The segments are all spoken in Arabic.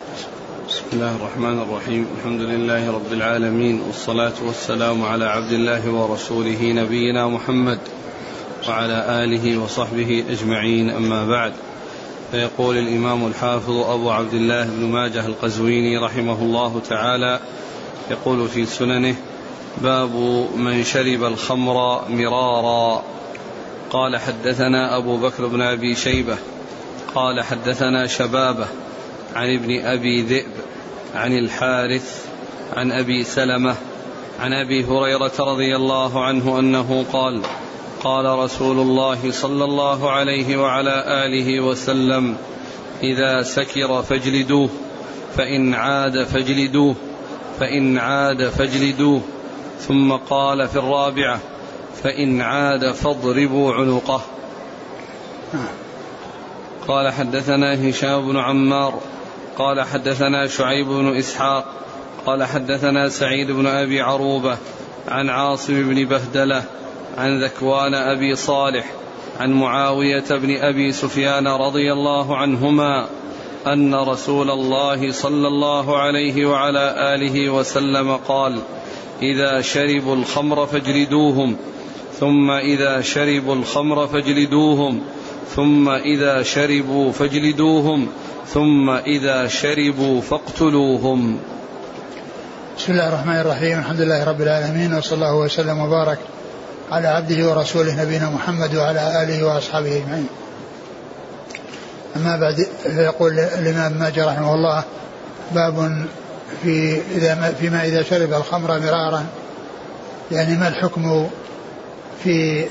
بسم الله الرحمن الرحيم. الحمد لله رب العالمين والصلاة والسلام على عبد الله ورسوله نبينا محمد وعلى آله وصحبه أجمعين. أما بعد فيقول الإمام الحافظ أبو عبد الله بن ماجه القزويني رحمه الله تعالى يقول في سننه باب من شرب الخمر مرارا. قال حدثنا أبو بكر بن أبي شيبة قال حدثنا شبابة عن ابن أبي ذئب عن الحارث عن أبي سلمة عن أبي هريرة رضي الله عنه أنه قال قال رسول الله صلى الله عليه وعلى آله وسلم إذا سكر فاجلدوه فإن عاد فاجلدوه فإن عاد فاجلدوه. ثم قال في الرابعة فإن عاد فاضربوا عنقه. قال حدثنا هشام بن عمار قال حدثنا شعيب بن إسحاق قال حدثنا سعيد بن أبي عروبة عن عاصم بن بهدلة عن ذكوان أبي صالح عن معاوية بن أبي سفيان رضي الله عنهما أن رسول الله صلى الله عليه وعلى آله وسلم قال إذا شربوا الخمر فاجلدوهم ثم إذا شربوا الخمر فاجلدوهم ثم إذا شربوا فاجلدوهم ثم إذا شربوا فاقتلوهم. بسم الله الرحمن الرحيم. الحمد لله رب العالمين وصلى الله وسلم وبارك على عبده ورسوله نبينا محمد وعلى آله وأصحابه أجمعين. أما بعد فيقول الإمام ماجد رحمه الله باب في إذا فيما إذا شرب الخمر مرارا. يعني ما الحكم في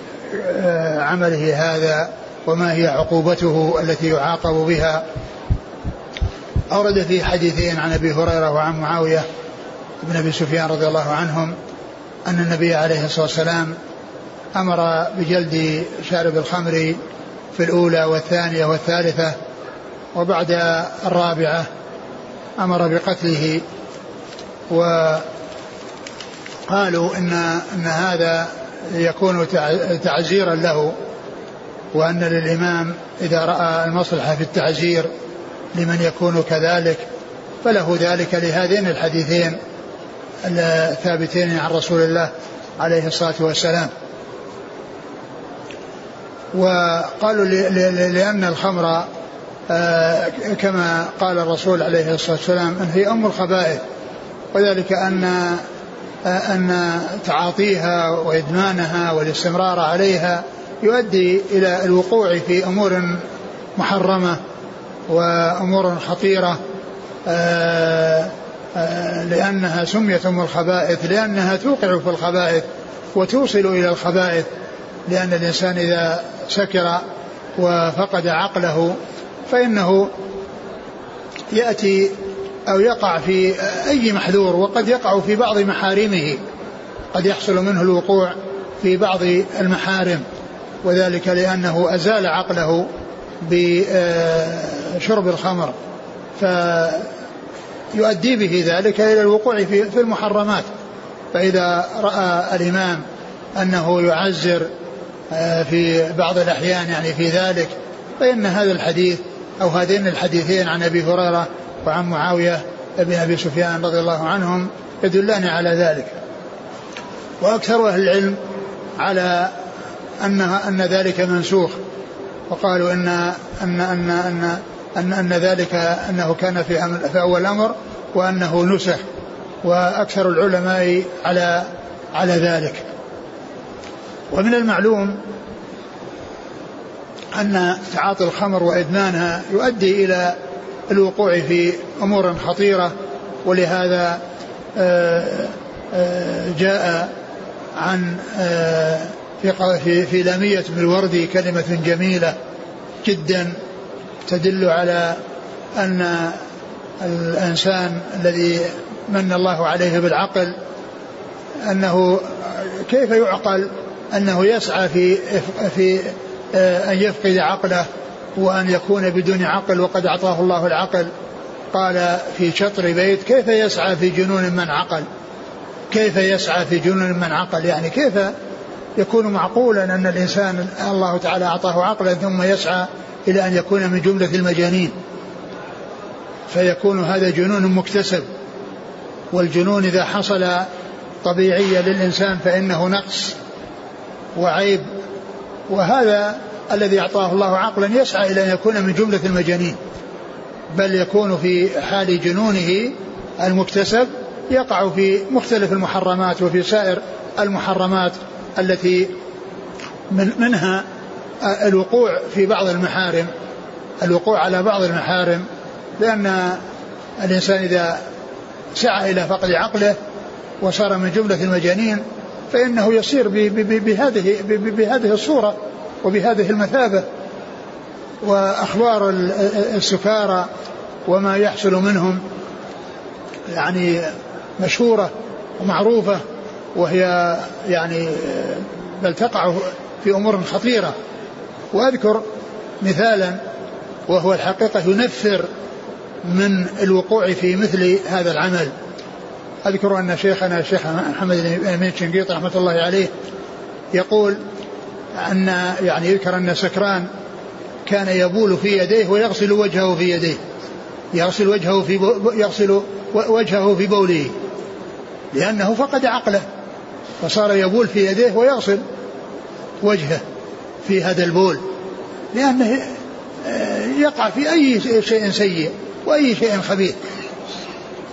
آه، عمله هذا؟ وما هي عقوبته التي يعاقب بها. أورد في حديثين عن أبي هريرة وعن معاوية بن أبي سفيان رضي الله عنهم أن النبي عليه الصلاة والسلام أمر بجلد شارب الخمر في الأولى والثانية والثالثة وبعد الرابعة أمر بقتله. وقالوا إن إن هذا يكون تعزيرا له. وأن للإمام إذا رأى المصلحة في التعزير لمن يكون كذلك فله ذلك لهذين الحديثين الثابتين عن رسول الله عليه الصلاة والسلام. وقالوا لأن الخمر آه، كما قال الرسول عليه الصلاة والسلام أن هي أم الخبائث. وذلك أن آه، أن تعاطيها وإدمانها والاستمرار عليها يؤدي إلى الوقوع في أمور محرمة وأمور خطيرة آه، آه، لأنها سميت أم الخبائث لأنها توقع في الخبائث وتوصل إلى الخبائث لأن الإنسان إذا سكر وفقد عقله فإنه يأتي أو يقع في أي محذور وقد يقع في بعض محارمه قد يحصل منه الوقوع في بعض المحارم. وذلك لأنه أزال عقله بشرب الخمر فيؤدي به ذلك إلى الوقوع في المحرمات. فإذا رأى الإمام أنه يعزر آه، في بعض الأحيان يعني في ذلك فإن هذا الحديث أو هذين الحديثين عن أبي هريرة وعن معاوية بن أبي سفيان رضي الله عنهم يدلان على ذلك. وأكثر أهل العلم على أنها أن ذلك منسوخ. وقالوا إن أن أن أن أن, أن ذلك أنه كان في في أول الامر وأنه نسخ وأكثر العلماء على على ذلك. ومن المعلوم أن تعاطي الخمر وإدمانها يؤدي إلى الوقوع في أمور خطيرة ولهذا آه، آه، جاء عن آه، في في لامية بالوردي كلمة جميلة جدا تدل على أن الإنسان الذي من الله عليه بالعقل أنه كيف يعقل؟ أنه يسعى في في آه، أن يفقد عقله وأن يكون بدون عقل وقد أعطاه الله العقل. قال في شطر بيت كيف يسعى في جنون من عقل؟ كيف يسعى في جنون من عقل؟ يعني كيف يكون معقولا أن الإنسان الله تعالى أعطاه عقلا ثم يسعى إلى أن يكون من جملة المجانين. فيكون هذا جنون مكتسب. والجنون إذا حصل طبيعيا للإنسان فإنه نقص وعيب. وهذا الذي أعطاه الله عقلا يسعى إلى أن يكون من جملة المجانين. بل يكون في حال جنونه المكتسب يقع في مختلف المحرمات وفي سائر المحرمات. التي من منها الوقوع في بعض المحارم الوقوع على بعض المحارم لأن الإنسان إذا سعى إلى فقد عقله وصار من جملة المجانين فإنه يصير بهذه بهذه الصورة وبهذه المثابة. وأخبار السكارى وما يحصل منهم يعني مشهورة ومعروفة وهي يعني بل تقع في أمور خطيرة. وأذكر مثالا وهو الحقيقة ينفر من الوقوع في مثل هذا العمل. أذكر أن شيخنا الشيخ محمد بن شنقيط رحمة الله عليه يقول أن يعني يذكر أن سكران كان يبول في يديه ويغسل وجهه في يديه. يغسل وجهه في يغسل وجهه في بوله. لأنه فقد عقله. فصار يبول في يديه ويغسل وجهه في هذا البول. لأنه آه، يقع في أي شيء سيء وأي شيء خبيث.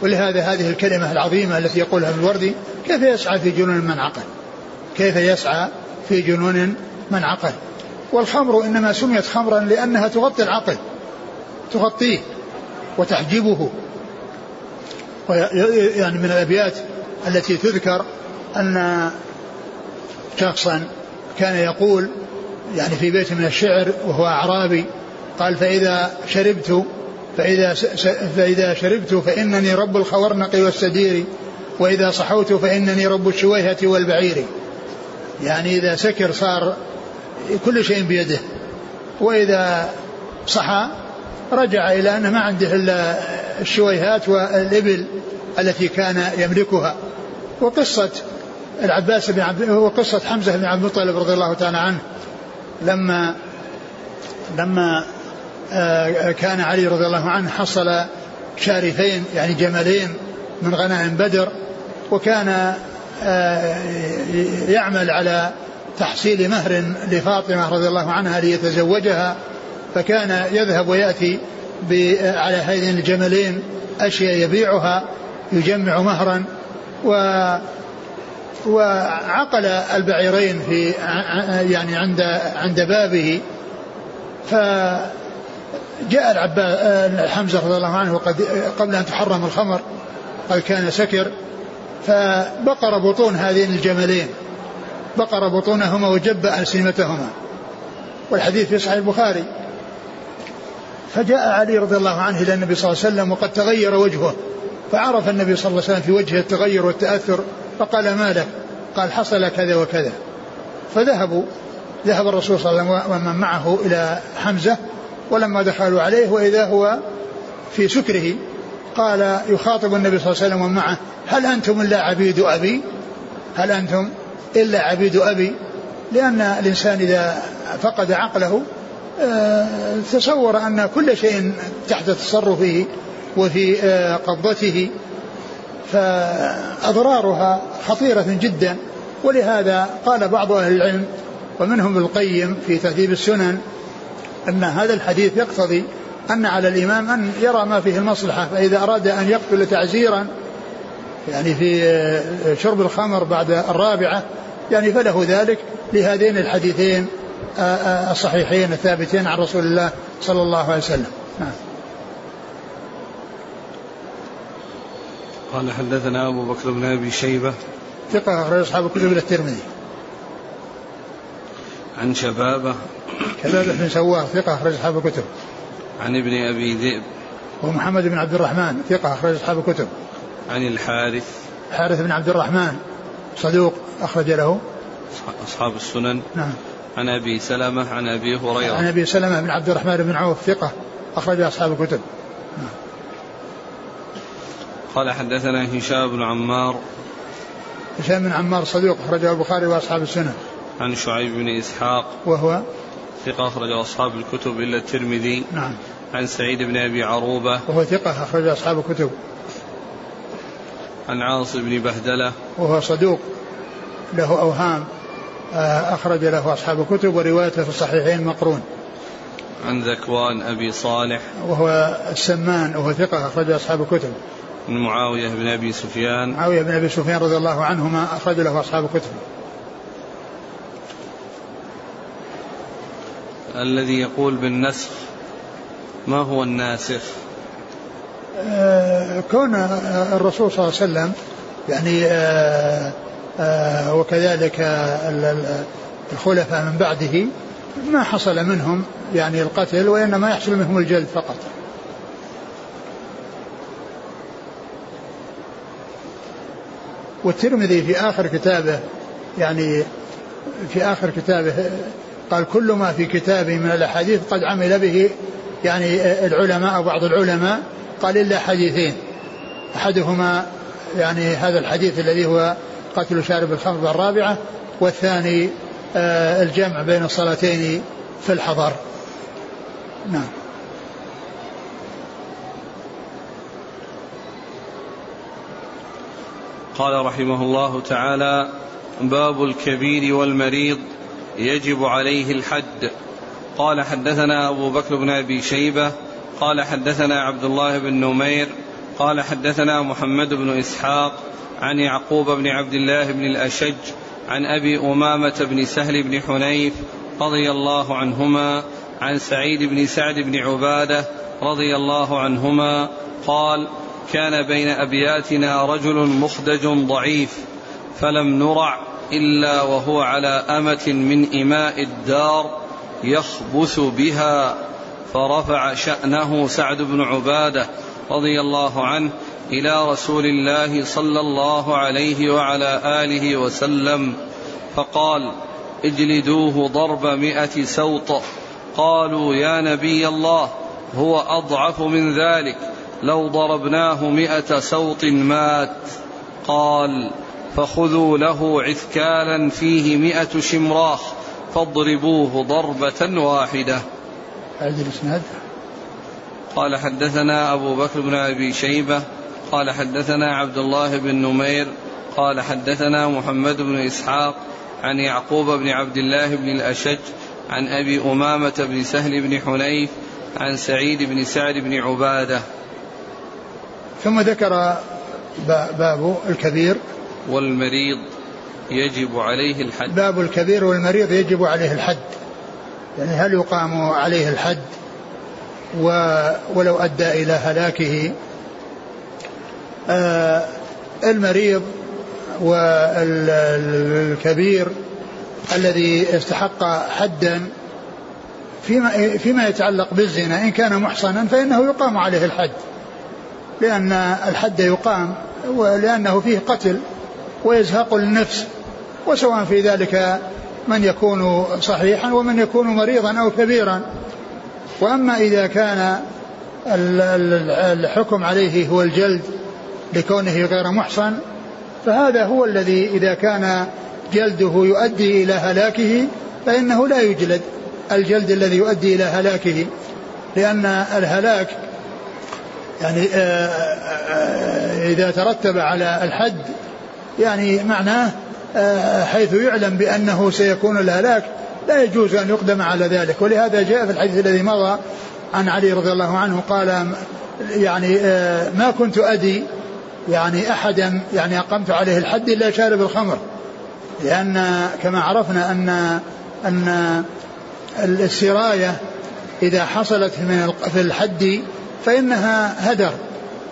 ولهذا هذه الكلمة العظيمة التي يقولها ابن الوردي كيف يسعى في جنون من عقل؟ كيف يسعى في جنون من عقل؟ والخمر إنما سميت خمرا لأنها تغطي العقل تغطيه وتحجبه يعني من الأبيات التي تذكر أن شخصا كان يقول يعني في بيت من الشعر وهو أعرابي قال فإذا شربت فإذا فإذا شربت فإنني رب الخورنق والسدير وإذا صحوت فإنني رب الشويهة والبعير. يعني إذا سكر صار كل شيء بيده وإذا صحى رجع إلى أنه ما عنده إلا الشويهات والإبل التي كان يملكها. وقصة العباس بن عبد وقصة حمزة بن عبد المطلب رضي الله تعالى عنه. لما لما آه، كان علي رضي الله عنه حصل شارفين يعني جملين من غنائم بدر وكان آه، يعمل على تحصيل مهر لفاطمة رضي الله عنها ليتزوجها فكان يذهب ويأتي على هذين الجملين أشياء يبيعها يجمع مهرا و وعقل البعيرين في يعني عند عند بابه فجاء العباس حمزة رضي الله عنه وقد قبل أن تحرم الخمر قد كان سكر فبقر بطون هذين الجملين بقر بطونهما وجب ألسنتهما والحديث في صحيح البخاري. فجاء علي رضي الله عنه إلى النبي صلى الله عليه وسلم وقد تغير وجهه فعرف النبي صلى الله عليه وسلم في وجهه التغير والتأثر فقال ما لك؟ قال حصل كذا وكذا. فذهبوا ذهب الرسول صلى الله عليه وسلم ومن معه إلى حمزة ولما دخلوا عليه وإذا هو في سكره قال يخاطب النبي صلى الله عليه وسلم ومن معه هل أنتم إلا عبيد أبي؟ هل أنتم إلا عبيد أبي؟ لأن الإنسان إذا فقد عقله آه، تصور أن كل شيء تحت تصرفه وفي آه، قبضته فأضرارها خطيرة جدا. ولهذا قال بعض أهل العلم ومنهم القيم في تهذيب السنن أن هذا الحديث يقتضي أن على الإمام أن يرى ما فيه المصلحة فإذا أراد أن يقتل تعزيرا يعني في شرب الخمر بعد الرابعة يعني فله ذلك لهذين الحديثين الصحيحين الثابتين عن رسول الله صلى الله عليه وسلم. نعم. قال حدثنا أبو بكر بن أبي شيبة. ثقة أخرج أصحاب الكتب إلى الترمذي. عن شبابة. شبابة بن سوار ثقة أخرج أصحاب الكتب. عن ابن أبي ذئب. ومحمد بن عبد الرحمن ثقة أخرج أصحاب الكتب. عن الحارث. الحارث بن عبد الرحمن صدوق أخرج له. أصحاب السنن. نعم. عن أبي سلمة عن أبي هريرة. عن أبي سلمة بن عبد الرحمن بن عوف ثقة أخرج أصحاب الكتب. نعم. قال حدثنا هشام بن عمار. هشام بن عمار صدوق أخرجه البخاري وأصحاب السنن. عن شعيب بن إسحاق. وهو؟ ثقة أخرج أصحاب الكتب إلا الترمذي. نعم. عن سعيد بن أبي عروبة. وهو ثقة أخرج أصحاب الكتب. عن عاص بن بهدلة. وهو صدوق له أوهام آه، أخرج له أصحاب الكتب وروايته في الصحيحين مقرون. عن ذكوان أبي صالح. وهو السمان وهو ثقة أخرج أصحاب الكتب. من معاوية بن أبي سفيان. معاوية بن أبي سفيان رضي الله عنهما أخرج له أصحاب الكتب الذي يقول بالنسخ ما هو الناسخ؟ آه كون الرسول صلى الله عليه وسلم يعني آه آه وكذلك الخلفاء من بعده ما حصل منهم يعني القتل وإنما يحصل منهم الجلد فقط. والترمذي في آخر كتابه يعني في آخر كتابه قال كل ما في كتابه من الأحاديث قد عمل به يعني العلماء أو بعض العلماء قال إلا حديثين. أحدهما يعني هذا الحديث الذي هو قتل شارب الخمر الرابعة والثاني آه، الجمع بين الصلاتين في الحضر. نعم. قال رحمه الله تعالى باب الكبير والمريض يجب عليه الحد. قال حدثنا أبو بكر بن أبي شيبة قال حدثنا عبد الله بن نمير قال حدثنا محمد بن إسحاق عن يعقوب بن عبد الله بن الأشج عن أبي أمامة بن سهل بن حنيف رضي الله عنهما عن سعيد بن سعد بن عبادة رضي الله عنهما قال كان بين أبياتنا رجل مخدج ضعيف فلم نرع إلا وهو على أمة من إماء الدار يخبث بها فرفع شأنه سعد بن عبادة رضي الله عنه إلى رسول الله صلى الله عليه وعلى آله وسلم فقال اجلدوه ضرب مئة سوط قالوا يا نبي الله هو أضعف من ذلك. لو ضربناه مئة سوط مات. قال فخذوا له عثكالا فيه مئة شمراخ فاضربوه ضربة واحدة. هذه الإسناد؟ قال حدثنا أبو بكر بن أبي شيبة. قال حدثنا عبد الله بن نمير. قال حدثنا محمد بن إسحاق عن يعقوب بن عبد الله بن الأشج عن أبي أمامة بن سهل بن حنيف عن سعيد بن سعد بن عبادة. ثم ذكر باب الكبير. والمريض يجب عليه الحد. باب الكبير والمريض يجب عليه الحد. يعني هل يقام عليه الحد؟ ولو أدى إلى هلاكه. آه المريض والكبير الذي استحق حدا فيما فيما يتعلق بالزنا إن كان محصنا فإنه يقام عليه الحد. لأن الحد يقام ولأنه فيه قتل ويزهق للنفس وسواء في ذلك من يكون صحيحا ومن يكون مريضا أو كبيرا. وأما إذا كان الحكم عليه هو الجلد لكونه غير محصن فهذا هو الذي إذا كان جلده يؤدي إلى هلاكه فإنه لا يجلد الجلد الذي يؤدي إلى هلاكه لأن الهلاك يعني آه، آه، إذا ترتب على الحد يعني معناه آه، حيث يعلم بأنه سيكون الهلاك لا يجوز أن يقدم على ذلك. ولهذا جاء في الحديث الذي مضى عن علي رضي الله عنه قال يعني ما كنت أدي يعني أحدا يعني أقمت عليه الحد إلا شارب الخمر. لأن كما عرفنا أن أن السراية إذا حصلت من في الحد فإنها هدر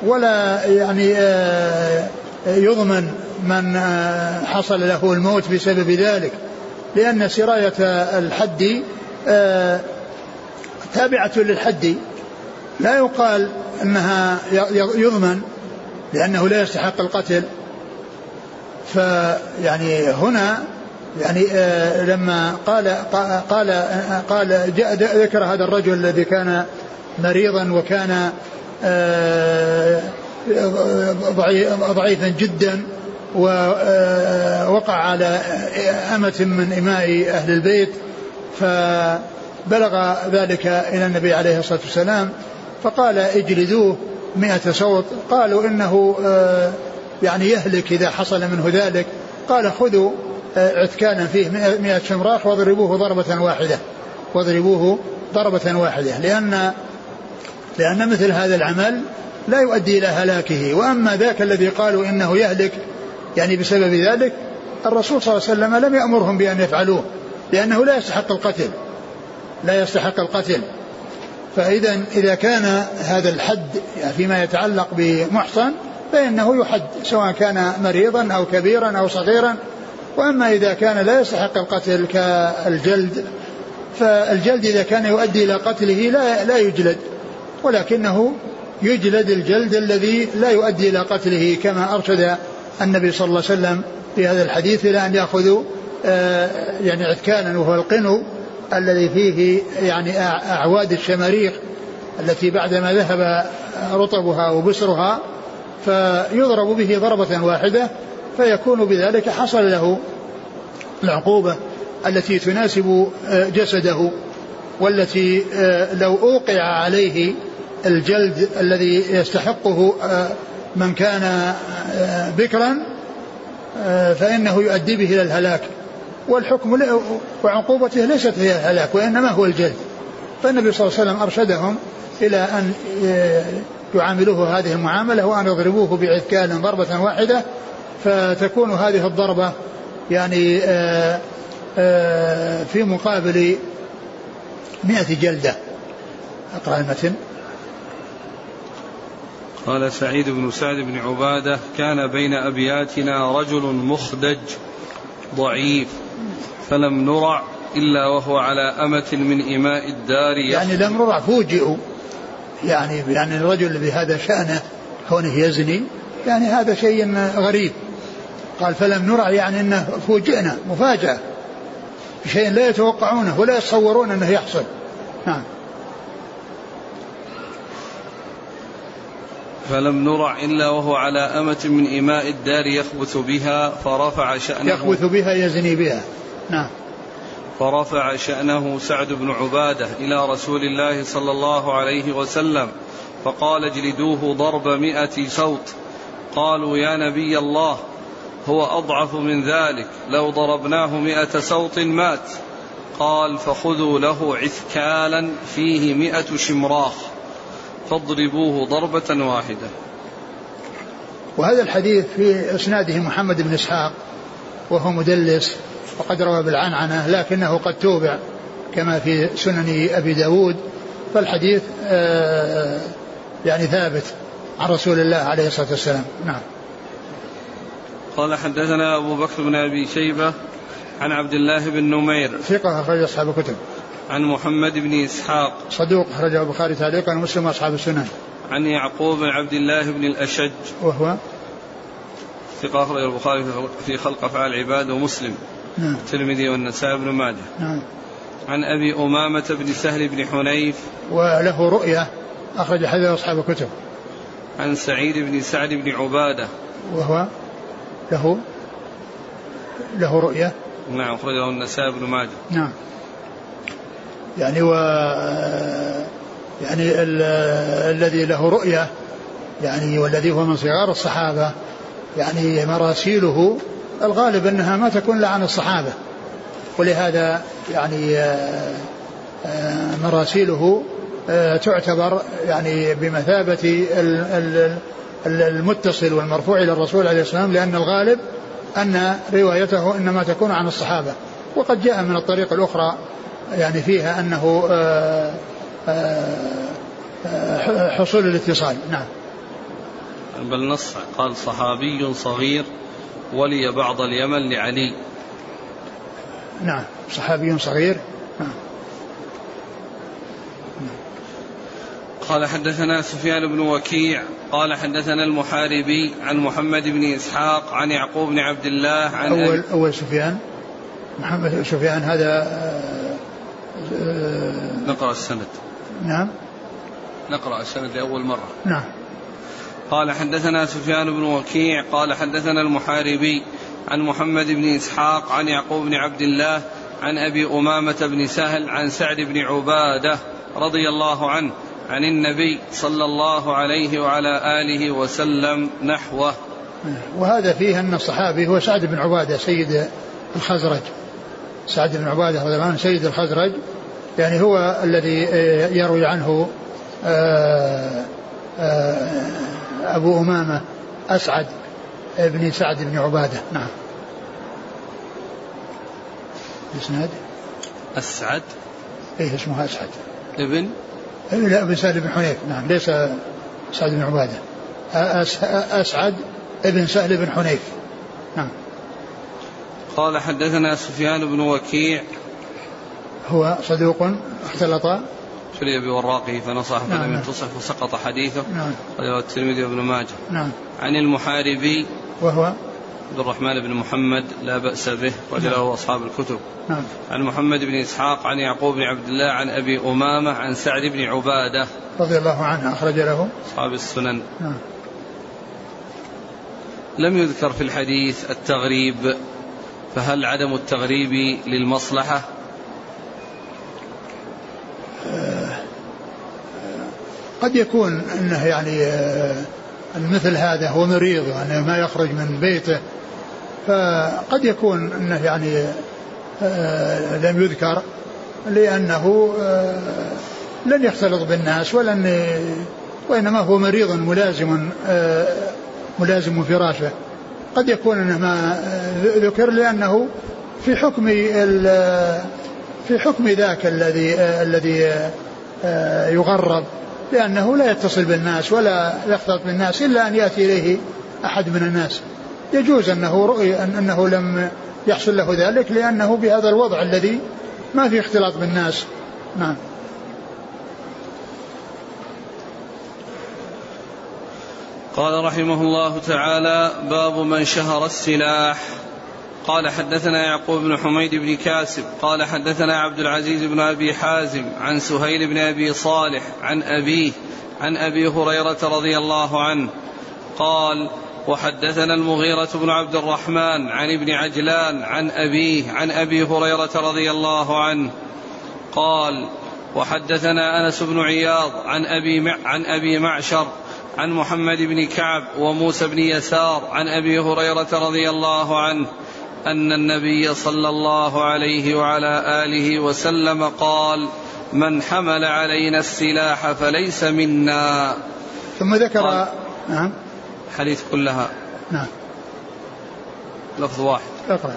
ولا يعني آه، يضمن من آه، حصل له الموت بسبب ذلك لأن سراية الحد آه، تابعة للحد. لا يقال أنها يضمن لأنه لا يستحق القتل. فيعني هنا يعني آه لما قال قال قال جاء ذكر هذا الرجل الذي كان مريضا وكان آه ضعيفا جدا ووقع على أمة من إماء أهل البيت ف بلغ ذلك إلى النبي عليه الصلاة والسلام فقال اجلدوه مئة صوت قالوا إنه آه، يعني يهلك إذا حصل منه ذلك قال خذوا آه، عتكانا فيه مئة شمراخ واضربوه ضربة واحدة واضربوه ضربة واحدة لأن لأن مثل هذا العمل لا يؤدي إلى هلاكه. وأما ذاك الذي قالوا إنه يهلك يعني بسبب ذلك الرسول صلى الله عليه وسلم لم يأمرهم بأن يفعلوه لأنه لا يستحق القتل. لا يستحق القتل. فإذا إذا كان هذا الحد فيما يتعلق بمحصن فإنه يحد سواء كان مريضا أو كبيرا أو صغيرا. وأما إذا كان لا يستحق القتل كالجلد فالجلد إذا كان يؤدي إلى قتله لا لا يجلد. ولكنه يجلد الجلد الذي لا يؤدي إلى قتله كما أرشد النبي صلى الله عليه وسلم في هذا الحديث إلى أن يأخذوا آه، يعني عتكانا وهو القنو الذي فيه يعني أعواد الشماريخ التي بعدما ذهب رطبها وبسرها فيضرب به ضربة واحدة فيكون بذلك حصل له العقوبة التي تناسب آه، جسده والتي آه، لو أوقع عليه الجلد الذي يستحقه آه، من كان بكرا فإنه يؤدي به إلى الهلاك. والحكم وعقوبته ليست هي الهلاك وإنما هو الجلد. فالنبي صلى الله عليه وسلم أرشدهم إلى أن يعاملوه هذه المعاملة وأن يضربوه بعكال ضربة واحدة فتكون هذه الضربة يعني في مقابل مئة جلدة. أقرأ المتن. قال سعيد بن سعد بن عبادة كان بين أبياتنا رجل مخدج ضعيف فلم نرع إلا وهو على أمة من إماء الدار يعني لم نرع فوجئوا. يعني يعني الرجل بهذا شأنه كونه يزني يعني هذا شيء غريب. قال فلم نرع يعني إنه فوجئنا مفاجأة. بشيء لا يتوقعونه ولا يتصورون إنه يحصل. نعم. فلم نرع إلا وهو على أمة من إماء الدار يخبث بها فرفع شأنه يخبث بها يزني بها. نعم. فرفع شأنه سعد بن عبادة إلى رسول الله صلى الله عليه وسلم فقال اجلدوه ضرب مئة صوت. قالوا يا نبي الله هو أضعف من ذلك لو ضربناه مئة صوت مات. قال فخذوا له عثكالا فيه مئة شمراخ. فاضربوه ضربة واحدة. وهذا الحديث في إسناده محمد بن إسحاق وهو مدلس وقد روى بالعنعنة لكنه قد توبع كما في سنن أبي داود. فالحديث آه، يعني ثابت عن رسول الله عليه الصلاة والسلام. نعم. قال حدثنا أبو بكر بن أبي شيبة عن عبد الله بن نمير. ثقة أخرج أصحاب الكتب. عن محمد بن إسحاق. صدوق أخرجه البخاري تعليقا ومسلم وأصحاب السنن. عن يعقوب بن عبد الله بن الأشج. وهو؟ ثقة أخرج البخاري في خلق أفعال العباد ومسلم. نعم. الترمذي والنسائي بن ماجه. نعم. عن أبي أمامة بن سهل بن حنيف. وله رؤية أخرج حديث أصحاب الكتب. عن سعيد بن سعد بن عبادة. وهو؟ له؟ له رؤية. نعم أخرجه النسائي بن ماجه. نعم. يعني و يعني الذي له رؤية يعني والذي هو من صغار الصحابة يعني مراسيله الغالب أنها ما تكون إلا عن الصحابة. ولهذا يعني آه، آه، مراسيله آه، تعتبر يعني بمثابة المتصل والمرفوع إلى الرسول عليه والسلام لأن الغالب أن روايته إنما تكون عن الصحابة. وقد جاء من الطريق الأخرى يعني فيها أنه حصول الاتصال. نعم. بل نص قال صحابي صغير ولي بعض اليمن لعلي. نعم. صحابي صغير. نعم. قال حدثنا سفيان بن وكيع قال حدثنا المحاربي عن محمد بن إسحاق عن يعقوب بن عبد الله عن أول أول سفيان. محمد سفيان هذا نقرأ السند. نعم. نقرأ السند لأول مرة. نعم. قال حدثنا سفيان بن وكيع قال حدثنا المحاربي عن محمد بن إسحاق عن يعقوب بن عبد الله عن أبي أمامة بن سهل عن سعد بن عبادة رضي الله عنه عن النبي صلى الله عليه وعلى آله وسلم نحوه. وهذا فيه أن الصحابي هو سعد بن عبادة سيد الخزرج. سعد بن عبادة رضي الله عنه سيد الخزرج. يعني هو الذي يروي عنه آه، آه، أبو أمامة أسعد بن سعد بن عبادة. نعم. الإسناد أسعد؟ إيه اسمه أسعد. ابن؟ لا ابن سعد بن حنيف. نعم ليس سعد بن عبادة. أسعد ابن سهل بن حنيف. نعم. قال حدثنا سفيان بن وكيع هو صدوق اختلط. ابتلي بوراقه فنصح فلم نعم. ينتصح فسقط حديثه. نعم. رواه الترمذي وابن ماجه. نعم. عن المحاربي وهو؟ عبد الرحمن بن محمد لا بأس به رجله نعم. أصحاب الكتب. نعم. عن محمد بن إسحاق عن يعقوب بن عبد الله عن أبي أمامة عن سعد بن عبادة. رضي الله عنه أخرج له. أصحاب السنن. نعم. لم يذكر في الحديث التغريب فهل عدم التغريب للمصلحة؟ قد يكون أنه يعني آه، مثل هذا هو مريض وانه ما يخرج من بيته. فقد يكون أنه يعني آه، لم يذكر لأنه آه، لن يختلط بالناس ولن وإنما هو مريض ملازم ملازم فراشه. قد يكون أنه ما ذكر لأنه في حكم في حكم ذاك الذي الذي يغرب. لأنه لا يتصل بالناس ولا يختلط بالناس إلا أن يأتي إليه أحد من الناس. يجوز أنه رؤي أن أنه لم يحصل له ذلك لأنه بهذا الوضع الذي ما في اختلاط بالناس. نعم. قال رحمه الله تعالى باب من شهر السلاح. قال حدثنا يعقوب بن حميد بن كاسب قال حدثنا عبد العزيز بن أبي حازم عن سهيل بن أبي صالح عن أبيه عن أبي هريرة رضي الله عنه قال وحدثنا المغيرة بن عبد الرحمن عن ابن عجلان عن أبيه عن أبي هريرة رضي الله عنه قال وحدثنا أنس بن عياض عن أبي عن أبي معشر عن محمد بن كعب وموسى بن يسار عن أبي هريرة رضي الله عنه أن النبي صلى الله عليه وعلى آله وسلم قال من حمل علينا السلاح فليس منا. ثم ذكر نعم. حديث كلها. نعم. لفظ واحد. اقرأ.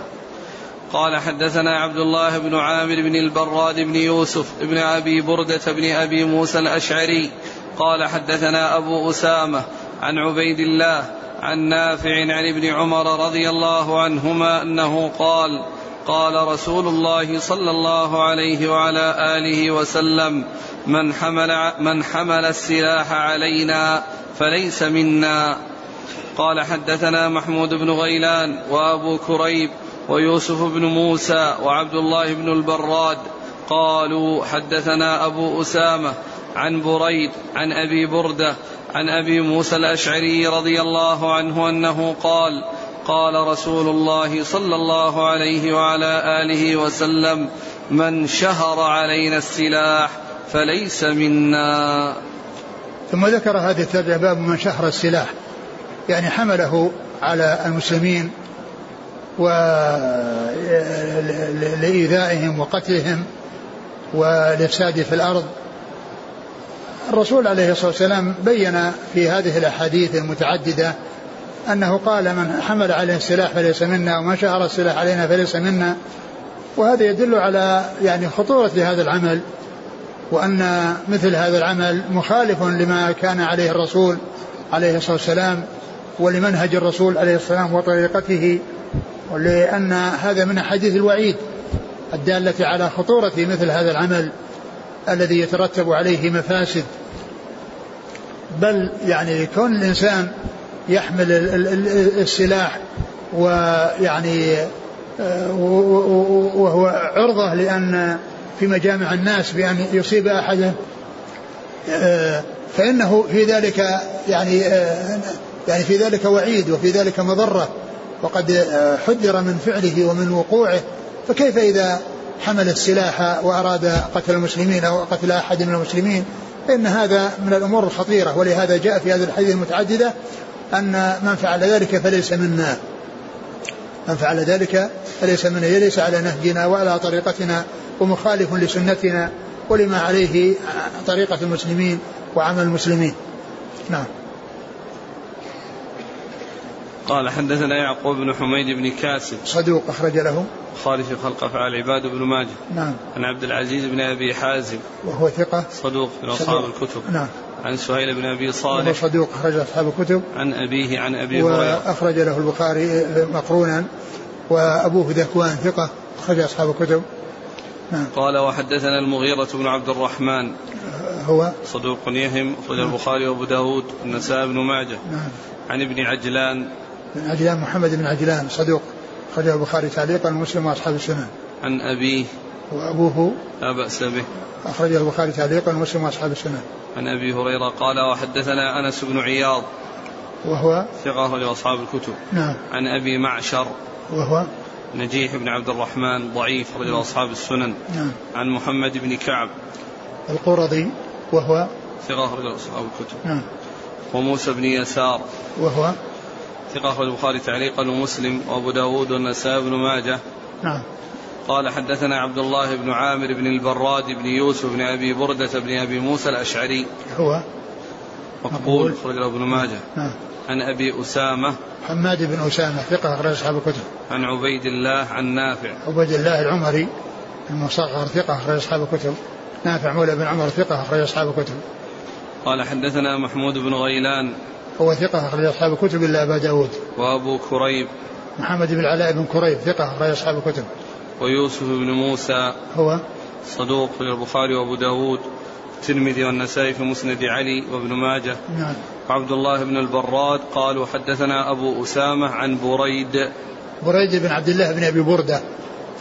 قال حدثنا عبد الله بن عامر بن البراد بن يوسف بن أبي بردة بن أبي موسى الأشعري. قال حدثنا أبو أسامة عن عبيد الله عن نافع عن ابن عمر رضي الله عنهما أنه قال قال رسول الله صلى الله عليه وعلى آله وسلم من حمل من حمل السلاح علينا فليس منا. قال حدثنا محمود بن غيلان وأبو كريب ويوسف بن موسى وعبد الله بن البراد قالوا حدثنا أبو أسامة عن بريد عن أبي بردة عن أبي موسى الأشعري رضي الله عنه أنه قال قال رسول الله صلى الله عليه وعلى آله وسلم من شهر علينا السلاح فليس منا. ثم ذكر هذه الترجمه باب من شهر السلاح. يعني حمله على المسلمين ولإيذائهم وقتلهم والإفساد في الأرض. الرسول عليه الصلاة والسلام بين في هذه الأحاديث المتعددة أنه قال من حمل عليه السلاح فليس منا ومن شهر السلاح علينا فليس منا. وهذا يدل على يعني خطورة هذا العمل وأن مثل هذا العمل مخالف لما كان عليه الرسول عليه الصلاة والسلام ولمنهج الرسول عليه الصلاة والسلام وطريقته ولأن هذا من أحاديث الوعيد الدالة على خطورة مثل هذا العمل. الذي يترتب عليه مفاسد. بل يعني كون الإنسان يحمل السلاح ويعني آه، وهو عرضة لأن في مجامع الناس بأن يصيب أحدا آه، فإنه في ذلك يعني آه، يعني في ذلك وعيد وفي ذلك مضرة. وقد حذر من فعله ومن وقوعه. فكيف إذا حمل السلاح وأراد قتل المسلمين أو قتل أحد من المسلمين فإن هذا من الأمور الخطيرة. ولهذا جاء في هذه الحديث المتعددة أن من فعل ذلك فليس منا. من فعل ذلك فليس منا. ليس على نهجنا وعلى طريقتنا ومخالف لسنتنا ولما عليه طريقة المسلمين وعمل المسلمين. نعم. قال حدثنا يعقوب بن حميد بن كاسب. صدوق أخرج له. البخاري في خلق أفعال العباد بن ماجه. نعم. عن عبد العزيز بن أبي حازم. وهو ثقة. صدوق من أصحاب الكتب. نعم. عن سهيل بن أبي وهو صالح صدوق أخرج أصحاب الكتب. عن أبيه عن أبي هريرة. وأخرج له البخاري مقرونا. وأبوه ذكوان ثقة. أخرج أصحاب الكتب. نعم. قال وحدثنا المغيرة بن عبد الرحمن. هو. صدوق يهم. أخرج البخاري وأبو داود. والنسائي بن ماجه. نعم. عن ابن عجلان. بن عجلان محمد بن عجلان صدوق أخرجه البخاري تعليقا ومسلم وأصحاب السنن عن أبيه. وأبوه. لا بأس به. أخرجه البخاري تعليقا ومسلم وأصحاب السنن عن أبي هريرة قال وحدثنا أنس بن عياض. وهو؟ ثقة أخرج أصحاب الكتب. نعم. عن أبي معشر. وهو؟ نجيح بن عبد الرحمن ضعيف رجل أصحاب السنن. نعم. عن محمد بن كعب. القرظي وهو؟ ثقة أخرج أصحاب الكتب. نعم. وموسى بن يسار. وهو؟ ثقة أخرج البخاري تعليقا ومسلم وأبو داود والنسائي بن ماجه. نعم. قال حدثنا عبد الله بن عامر بن البراد بن يوسف بن أبي بردة بن أبي موسى الأشعري. هو؟ مقبول. أخرج له ابن ماجه. نعم. عن أبي أسامة. حماد بن أسامة ثقة أخرج أصحاب الكتب. عن عبيد الله عن نافع. عبيد الله العمري المصغر ثقة أخرج أصحاب الكتب. نافع مولى بن عمر ثقة أخرج أصحاب الكتب. قال حدثنا محمود بن غيلان. هو ثقة أخرج أصحاب الكتب إلا أبا داود. وأبو كريب. محمد بن العلاء بن كريب ثقة أخرج أصحاب الكتب. ويوسف بن موسى. هو؟ صدوق في البخاري وأبو داود. الترمذي والنسائي في مسند علي وابن ماجه. نعم. وعبد الله بن البراد قالوا حدثنا أبو أسامة عن بريد. بريد بن عبد الله بن أبي بردة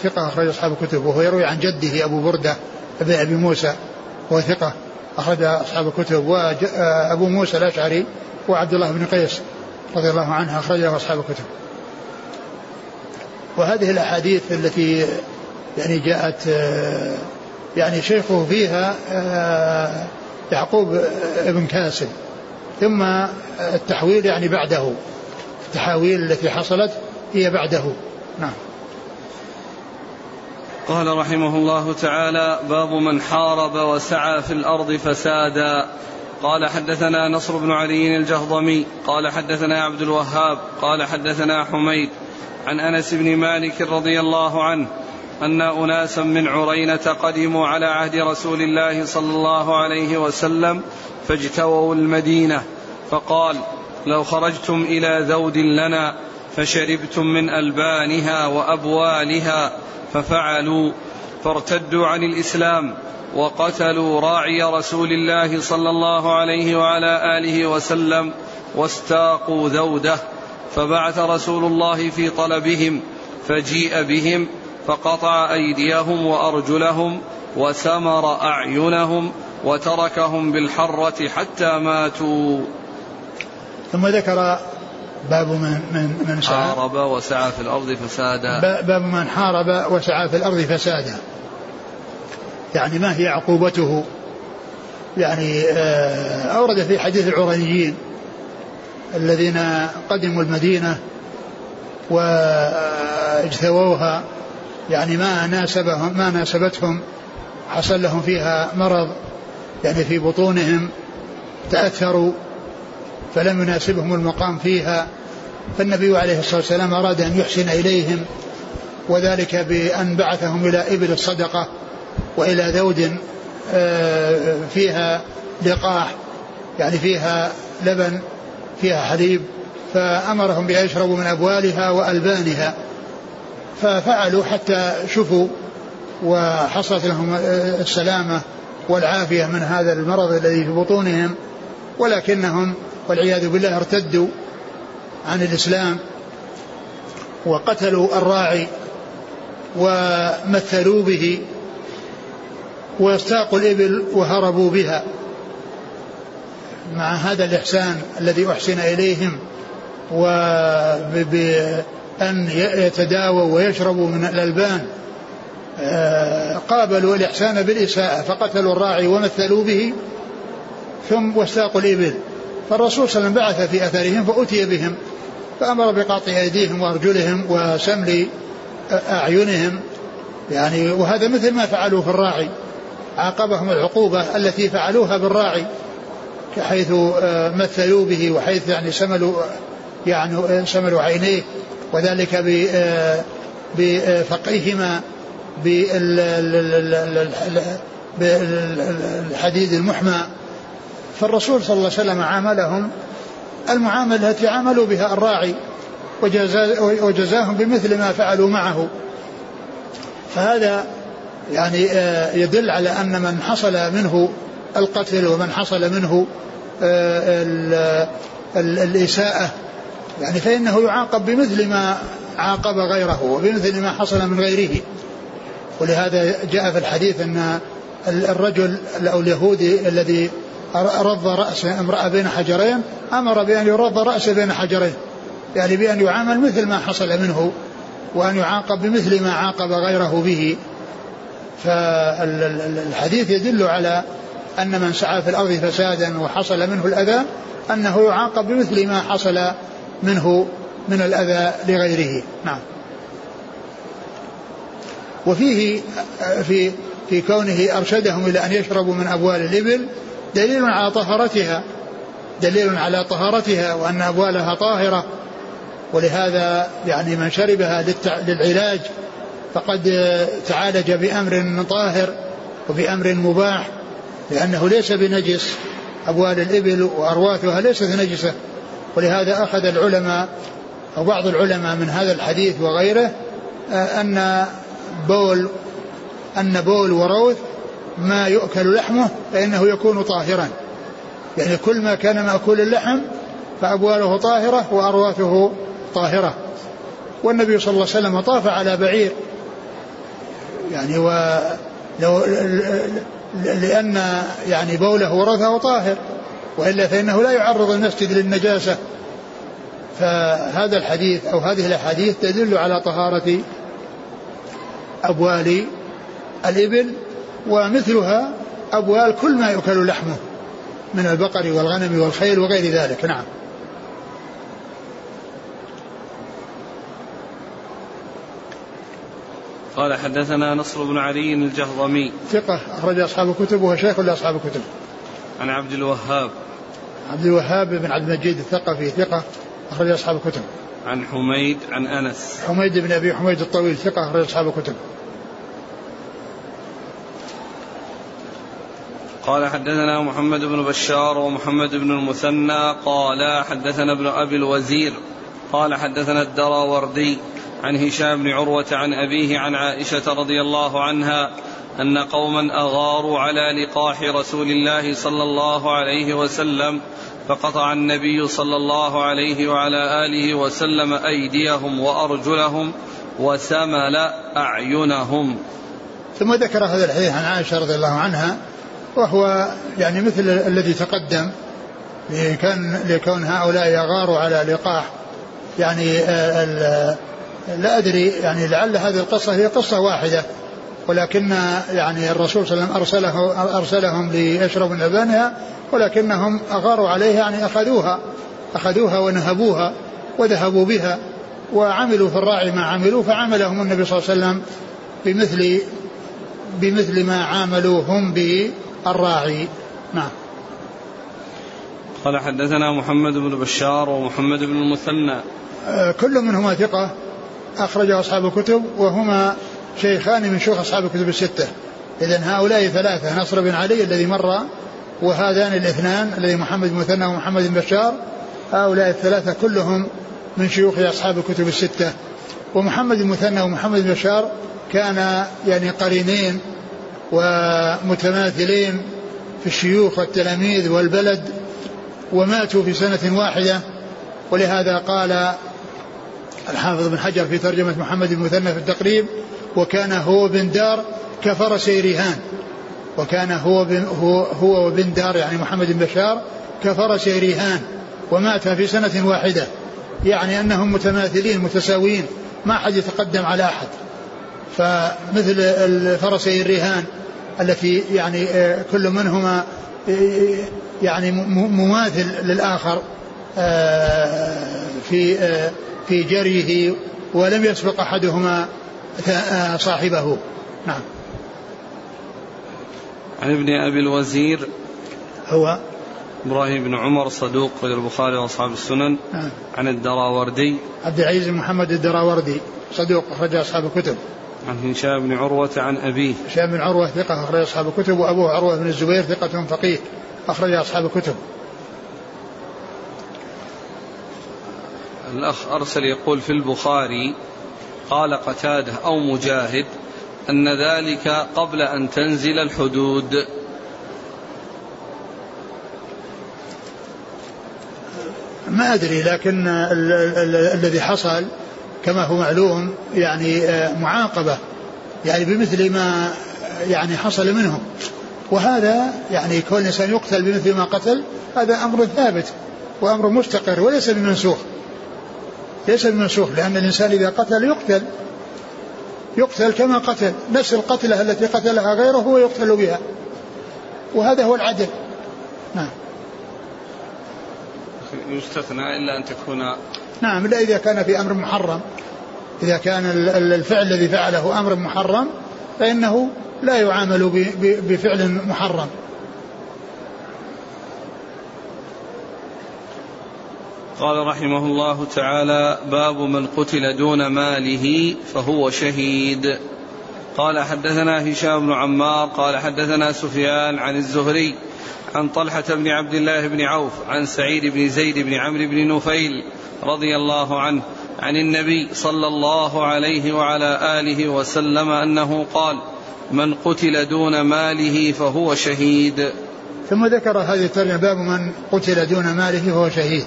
ثقة أخرج أصحاب الكتب. وهو يروي عن جده أبو بردة بن أبي موسى وهو ثقة أخرج أصحاب الكتب. وأبو موسى الأشعري وعبد الله بن قيس رضي الله عنه أخرجه أصحاب الكتب. وهذه الأحاديث التي يعني جاءت آه، يعني شيخه فيها آه، يعقوب بن كاسب. ثم التحويل يعني بعده. التحاويل التي حصلت هي بعده. نعم. قال رحمه الله تعالى باب من حارب وسعى في الأرض فسادا. قال حدثنا نصر بن علي الجهضمي قال حدثنا عبد الوهاب قال حدثنا حميد عن أنس بن مالك رضي الله عنه أن أناسا من عرينة قدموا على عهد رسول الله صلى الله عليه وسلم فاجتووا المدينة فقال لو خرجتم إلى ذود لنا فشربتم من ألبانها وأبوالها ففعلوا فارتدوا عن الإسلام وقتلوا راعي رسول الله صلى الله عليه وعلى آله وسلم واستاقوا ذوده فبعث رسول الله في طلبهم فجيء بهم فقطع أيديهم وأرجلهم وسمر أعينهم وتركهم بالحرة حتى ماتوا. ثم ذكر باب من من من سعى حارب وسعى في الأرض فسادا. باب من حارب وسعى في الأرض فسادا. يعني ما هي عقوبته؟ يعني آه، أورد في حديث العرانيين الذين قدموا المدينة وإجتووها يعني ما ناسبهم ما ناسبتهم حصل لهم فيها مرض يعني في بطونهم تأثروا فلم يناسبهم المقام فيها فالنبي عليه الصلاة والسلام أراد أن يحسن إليهم وذلك بأن بعثهم إلى إبل الصدقة وإلى ذود آه، فيها لقاح يعني فيها لبن فيها حليب فأمرهم بان يشربوا من أبوالها وألبانها. ففعلوا حتى شفوا وحصلت لهم آه، السلامة والعافية من هذا المرض الذي في بطونهم. ولكنهم والعياذ بالله ارتدوا عن الإسلام وقتلوا الراعي ومثلوا به واستاقوا الإبل وهربوا بها. مع هذا الإحسان الذي أحسن إليهم وبأن يتداووا ويشربوا من الألبان آه، قابلوا الإحسان بالإساءة فقتلوا الراعي ومثلوا به ثم واستاقوا الإبل. فالرسول صلى الله عليه وسلم بعث في أثرهم فأتي بهم فأمر بقطع أيديهم وأرجلهم وسمل أعينهم. يعني وهذا مثل ما فعلوا في الراعي. عاقبهم العقوبة التي فعلوها بالراعي حيث آه، مثلوا به وحيث يعني سملوا يعني سملوا عينيه وذلك آه، بفقعهما بالحديد المحمى. فالرسول صلى الله عليه وسلم عاملهم المعاملة التي عاملوا بها الراعي وجزاهم بمثل ما فعلوا معه. فهذا يعني آه، يدل على أن من حصل منه القتل ومن حصل منه آه، الإساءة يعني فإنه يعاقب بمثل ما عاقب غيره وبمثل ما حصل من غيره. ولهذا جاء في الحديث أن الرجل أو اليهودي الذي رض رأس امرأة بين حجرين أمر بأن يرض رأسه بين حجرين يعني بأن يعامل مثل ما حصل منه وأن يعاقب بمثل ما عاقب غيره به. فالحديث يدل على أن من سعى في الأرض فسادا وحصل منه الأذى أنه يعاقب بمثل ما حصل منه من الأذى لغيره. نعم. وفيه في في كونه أرشدهم إلى أن يشربوا من أبوال الإبل دليل على طهارتها دليل على طهارتها وأن أبوالها طاهرة ولهذا يعني من شربها للعلاج فقد تعالج بأمر طاهر وبأمر مباح لأنه ليس بنجس. أبوال الإبل وأرواثها ليست نجسة. ولهذا أخذ العلماء أو بعض العلماء من هذا الحديث وغيره آه، أن بول أن بول وروث ما يؤكل لحمه فإنه يكون طاهرا. يعني كل ما كان مأكول اللحم فأبواله طاهرة وأرواثه طاهرة. والنبي صلى الله عليه وسلم طاف على بعير. يعني ولو لأن يعني بوله ورثه طاهر وإلا فإنه لا يعرض المسجد للنجاسة. فهذا الحديث أو هذه الأحاديث تدل على طهارة أبوال الإبل ومثلها أبوال كل ما يؤكل لحمه من البقر والغنم والخيل وغير ذلك. نعم. قال حدثنا نصر بن علي الجهضمي. ثقة أخرج أصحاب الكتب وهو شيخ لأصحاب الكتب عن عبد الوهاب. عبد الوهاب بن عبد المجيد الثقفي ثقة أخرج أصحاب الكتب عن حميد عن أنس. حميد بن أبي حميد الطويل ثقة أخرج أصحاب الكتب قال حدثنا محمد بن بشار ومحمد بن المثنى قال حدثنا ابن أبي الوزير قال حدثنا الدراوردي. عن هشام بن عروة عن أبيه عن عائشة رضي الله عنها أن قوما أغاروا على لقاح رسول الله صلى الله عليه وسلم فقطع النبي صلى الله عليه وعلى آله وسلم أيديهم وأرجلهم وسمل أعينهم. ثم ذكر هذا الحديث عن عائشة رضي الله عنها وهو يعني مثل الذي تقدم لكون هؤلاء يغاروا على لقاح يعني لا أدري يعني لعل هذه القصة هي قصة واحدة ولكن يعني الرسول صلى الله عليه وسلم أرسله أرسلهم ليشربوا من لبنها ولكنهم أغاروا عليها يعني أخذوها أخذوها ونهبوها وذهبوا بها وعملوا في الراعي ما عملوا فعملهم النبي صلى الله عليه وسلم بمثل بمثل ما عاملوا هم بالراعي. نعم. قال حدثنا محمد بن بشار ومحمد بن المثنى. آه، كل منهما ثقة. أخرجه أصحاب الكتب وهما شيخان من شيوخ أصحاب الكتب الستة. إذا هؤلاء ثلاثة نصر بن علي الذي مر وهذان الاثنان الذي محمد بن مثنى ومحمد بن بشار. هؤلاء الثلاثة كلهم من شيوخ أصحاب الكتب الستة. ومحمد بن مثنى ومحمد بن بشار كان يعني قرينين ومتماثلين في الشيوخ والتلاميذ والبلد وماتوا في سنة واحدة. ولهذا قال الحافظ بن حجر في ترجمة محمد بن مثنى في التقريب وكان هو بن دار كفرس ريهان. وكان هو بن هو, هو وبن دار يعني محمد بن بشار كفرس ريهان ومات في سنة واحدة. يعني أنهم متماثلين متساويين ما أحد يتقدم على أحد. فمثل الفرسي الرهان التي يعني آه، كل منهما آه، يعني مماثل للآخر في في جريه ولم يسبق أحدهما صاحبه. نعم. عن ابن أبي الوزير هو؟ إبراهيم بن عمر صدوق في البخاري وأصحاب السنن. نعم. عن الدراوردي. عبد العزيز محمد الدراوردي صدوق أخرج أصحاب الكتب. عن هشام بن عروة عن أبيه. هشام بن عروة ثقة أخرج أصحاب الكتب وأبوه عروة بن الزبير ثقة فقيه أخرج أصحاب الكتب. الأخ أرسل يقول في البخاري قال قتاده أو مجاهد أن ذلك قبل أن تنزل الحدود. ما أدري لكن الذي حصل كما هو معلوم يعني آه، معاقبة يعني بمثل ما يعني حصل منهم. وهذا يعني كون الإنسان يقتل بمثل ما قتل هذا أمر ثابت وأمر مستقر وليس بمنسوخ. ليس بمنسوخ لأن الإنسان إذا قتل يقتل. يقتل كما قتل نفس القتلة التي قتلها غيره هو يقتل بها. وهذا هو العدل. نعم. يستثنى إلا أن تكون نعم إلا إذا كان في أمر محرم. إذا كان الفعل الذي فعله أمر محرم فإنه لا يعامل بفعل محرم. قال رحمه الله تعالى باب من قتل دون ماله فهو شهيد. قال حدثنا هشام بن عمار قال حدثنا سفيان عن الزهري عن طلحة بن عبد الله بن عوف عن سعيد بن زيد بن عمرو بن نفيل رضي الله عنه عن النبي صلى الله عليه وعلى آله وسلم أنه قال من قتل دون ماله فهو شهيد. ثم ذكر هذه الترجمة باب من قتل دون ماله فهو شهيد.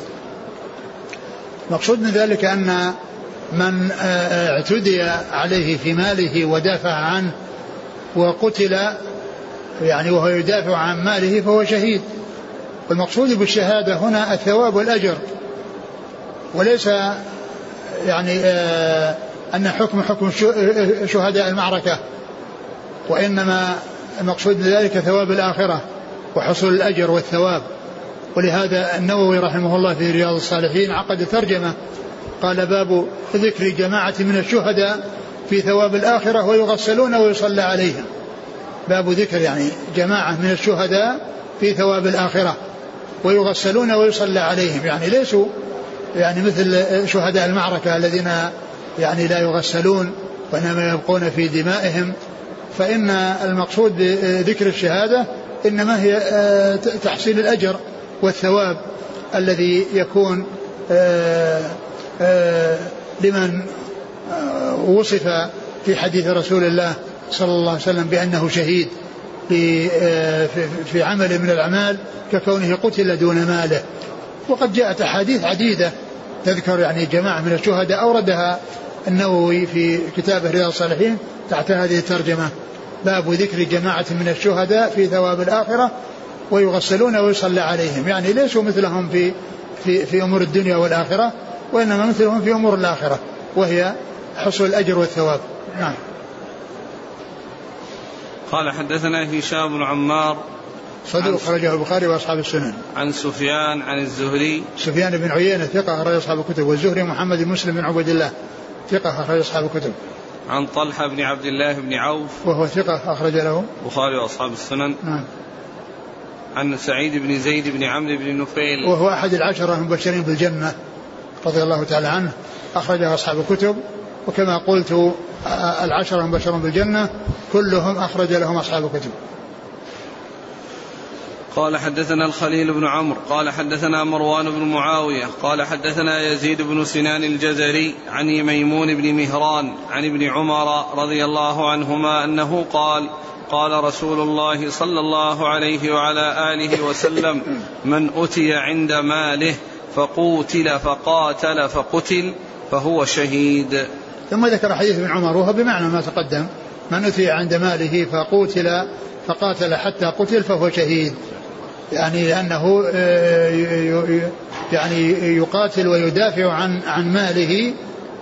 مقصود من ذلك أن من آه، آه، اعتدي عليه في ماله ودافع عنه وقتل يعني وهو يدافع عن ماله فهو شهيد. والمقصود بالشهادة هنا الثواب والأجر. وليس يعني آه أن حكم حكم شهداء المعركة وإنما المقصود بذلك ثواب الآخرة وحصول الأجر والثواب. ولهذا النووي رحمه الله في رياض الصالحين عقد ترجمة. قال باب ذكر جماعة من الشهداء في ثواب الآخرة ويغسلون ويصلى عليهم باب ذكر يعني جماعة من الشهداء في ثواب الآخرة ويغسلون ويصلى عليهم. يعني ليسوا يعني مثل شهداء المعركة الذين يعني لا يغسلون وإنما يبقون في دمائهم. فإن المقصود بذكر الشهادة إنما هي آه، تحصيل الأجر. والثواب الذي يكون آه، آه، لمن وصف في حديث رسول الله صلى الله عليه وسلم بأنه شهيد في عمل من الأعمال ككونه قتل دون ماله. وقد جاءت أحاديث عديدة تذكر يعني جماعة من الشهداء أوردها النووي في كتابه رياض الصالحين تحت هذه الترجمة. باب ذكر جماعة من الشهداء في ثواب الآخرة. ويغسلون ويصلى عليهم يعني ليسوا مثلهم في في في أمور الدنيا والآخرة وإنما مثلهم في أمور الآخرة وهي حصول الأجر والثواب نعم قال حدثنا هشام بن عمار صدوق أخرجه البخاري وأصحاب السنن. عن سفيان عن الزهري. سفيان بن عيينة ثقة أخرج أصحاب الكتب والزهري محمد بن مسلم بن عبد الله ثقة أخرج أصحاب الكتب. عن طلحة بن عبد الله بن عوف وهو ثقة أخرج له. البخاري وأصحاب السنن. نعم. عن سعيد بن زيد بن عمرو بن نفيل وهو أحد العشرة المبشرين بالجنة رضي الله تعالى عنه. أخرجه أصحاب الكتب. وكما قلت العشرة المبشرون بالجنة كلهم أخرج لهم أصحاب الكتب. قال حدثنا الخليل بن عمرو قال حدثنا مروان بن معاوية قال حدثنا يزيد بن سنان الجزري عن ميمون بن مهران عن ابن عمر رضي الله عنهما أنه قال قال رسول الله صلى الله عليه وعلى آله وسلم من أتي عند ماله فقوتل فقاتل فقتل فهو شهيد. ثم ذكر حديث ابن عمر وهو بمعنى ما تقدم من أتي عند ماله فقوتل فقاتل حتى قتل فهو شهيد. يعني لأنه آه، يعني يقاتل ويدافع عن عن ماله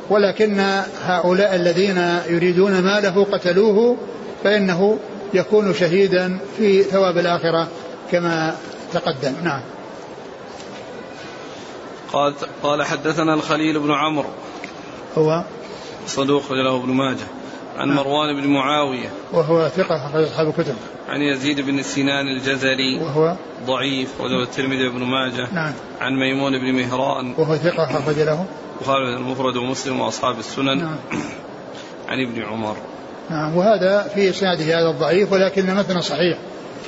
ولكن هؤلاء الذين يريدون ماله قتلوه فإنه يكون شهيدا في ثواب الآخرة كما تقدم. نعم. قال قال حدثنا الخليل بن عمرو. هو؟ صدوق له ابن ماجه. عن نعم. مروان بن معاوية. وهو ثقة أخرج أصحاب الكتب. عن يزيد بن سنان الجزري. وهو؟ ضعيف وله الترمذي بن ماجه. نعم. عن ميمون بن مهران. وهو ثقة أخرج له. البخاري المفرد ومسلم وأصحاب السنن. نعم. عن ابن عمر. نعم وهذا في إسناده هذا الضعيف ولكن مثنى صحيح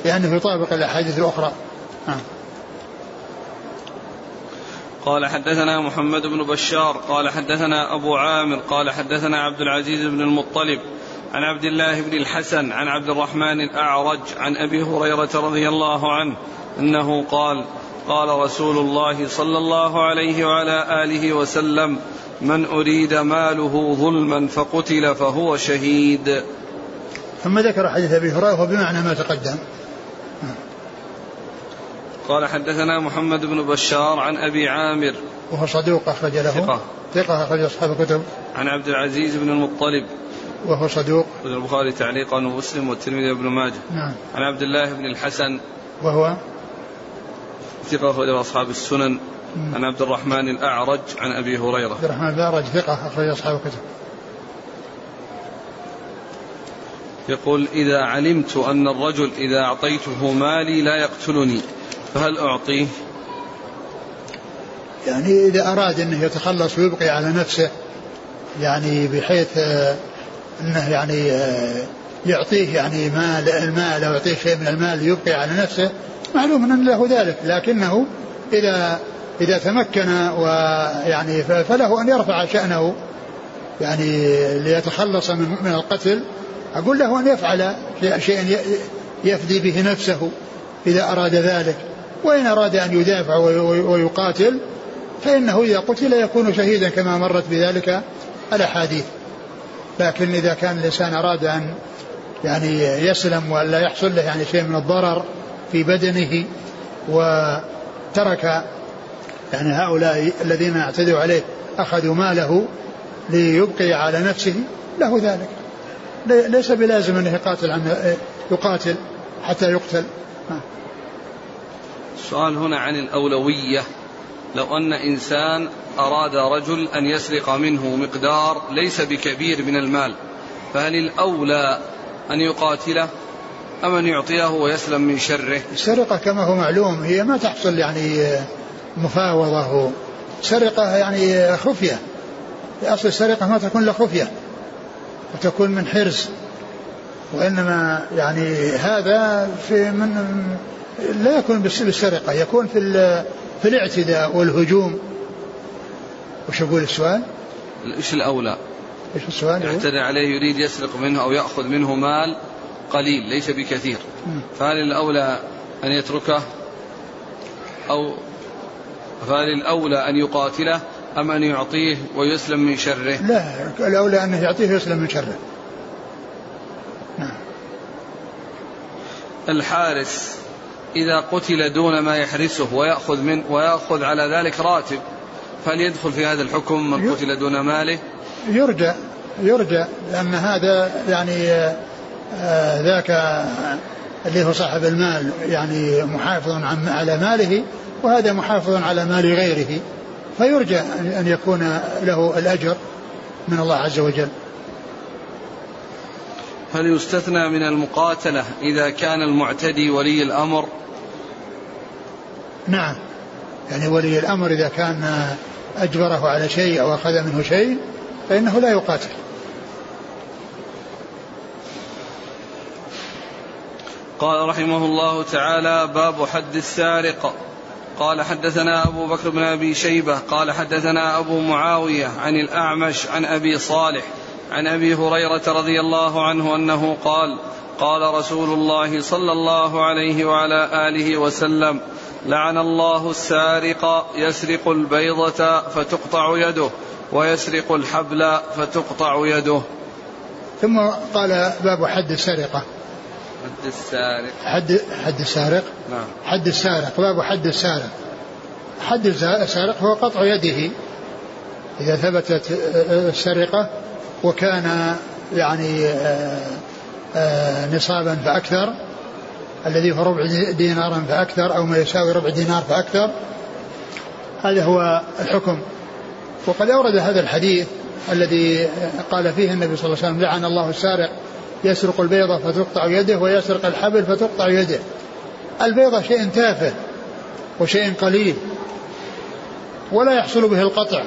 لأنه يطابق الأحاديث الأخرى. نعم. قال حدثنا محمد بن بشار قال حدثنا أبو عامر قال حدثنا عبد العزيز بن المطلب عن عبد الله بن الحسن عن عبد الرحمن الأعرج عن أبي هريرة رضي الله عنه أنه قال قال رسول الله صلى الله عليه وعلى آله وسلم من أريد ماله ظلما فقتل فهو شهيد. ثم ذكر حديث أبي هريرة بمعنى ما تقدم. قال حدثنا محمد بن بشار عن أبي عامر. وهو صدوق أخرج له. ثقة. ثقة أخرج أصحاب الكتب. عن عبد العزيز بن المطلب. وهو صدوق البخاري تعليقا ومسلم والترمذي وابن ماجه. نعم. عن عبد الله بن الحسن. وهو؟ ثقة أخرج أصحاب السنن. عن عبد الرحمن الأعرج عن أبي هريرة. عبد الرحمن الأعرج ثقة أخرج أصحاب الكتب. يقول إذا علمت أن الرجل إذا أعطيته مالي لا يقتلني فهل أعطيه؟ يعني إذا أراد أنه يتخلص ويبقي على نفسه يعني بحيث آه، أنه يعني آه، يعطيه يعني مال المال أو يعطيه شيء من المال ليبقي على نفسه معلوم أن له ذلك لكنه إذا إذا تمكن ويعني فله أن يرفع شأنه يعني ليتخلص من من القتل أقول له أن يفعل شيئا يفدي به نفسه إذا أراد ذلك. وإن أراد أن يدافع ويقاتل فإنه إذا قتل يكون شهيدا كما مرت بذلك الأحاديث. لكن إذا كان الإنسان أراد أن يعني يسلم ولا يحصل له يعني شيء من الضرر في بدنه وترك يعني هؤلاء الذين اعتدوا عليه أخذوا ماله ليبقي على نفسه له ذلك. ليس بلازم أنه يقاتل عن يقاتل حتى يقتل. السؤال هنا عن الأولوية. لو أن إنسان أراد رجل أن يسرق منه مقدار ليس بكبير من المال فهل الأولى أن يقاتله أم أن يعطيه ويسلم من شره؟ السرقة كما هو معلوم هي ما تحصل يعني مفاوضة سرقة يعني خفية أصل السرقة ما تكون إلا خفية وتكون من حرص وإنما يعني هذا في من لا يكون بالسرقة يكون في في الاعتداء والهجوم وش يقول السؤال؟ إيش الأولى؟ إيش السؤال؟ يعتدى عليه يريد يسرق منه أو يأخذ منه مال قليل ليس بكثير فهل الأولى أن يتركه أو فهل الاولى أن يقاتله أم أن يعطيه ويسلم من شره؟ لا الأولى انه يعطيه ويسلم من شره. نعم. الحارس إذا قتل دون ما يحرسه ويأخذ من ويأخذ على ذلك راتب فليدخل في هذا الحكم من قتل دون ماله يرجى يرجى لأن هذا يعني آه ذاك اللي هو صاحب المال يعني محافظ على ماله وهذا محافظ على مال غيره فيرجى أن يكون له الأجر من الله عز وجل. هل يستثنى من المقاتلة إذا كان المعتدي ولي الأمر؟ نعم. يعني ولي الأمر إذا كان أجبره على شيء أو أخذ منه شيء فإنه لا يقاتل. قال رحمه الله تعالى باب حد السارق. قال حدثنا أبو بكر بن أبي شيبة قال حدثنا أبو معاوية عن الأعمش عن أبي صالح عن أبي هريرة رضي الله عنه أنه قال قال رسول الله صلى الله عليه وعلى آله وسلم لعن الله السارق يسرق البيضة فتقطع يده ويسرق الحبل فتقطع يده. ثم قال باب حد السرقة. حد السارق. حد حد السارق؟ نعم. حد السارق باب حد السارق. حد السارق هو قطع يده. إذا ثبتت السرقة وكان يعني نصابا فأكثر. الذي هو ربع دينارا فأكثر أو ما يساوي ربع دينار فأكثر. هذا هو الحكم. وقد أورد هذا الحديث الذي قال فيه النبي صلى الله عليه وسلم لعن الله السارق يسرق البيضة فتقطع يده ويسرق الحبل فتقطع يده. البيضة شيء تافه وشيء قليل ولا يحصل به القطع.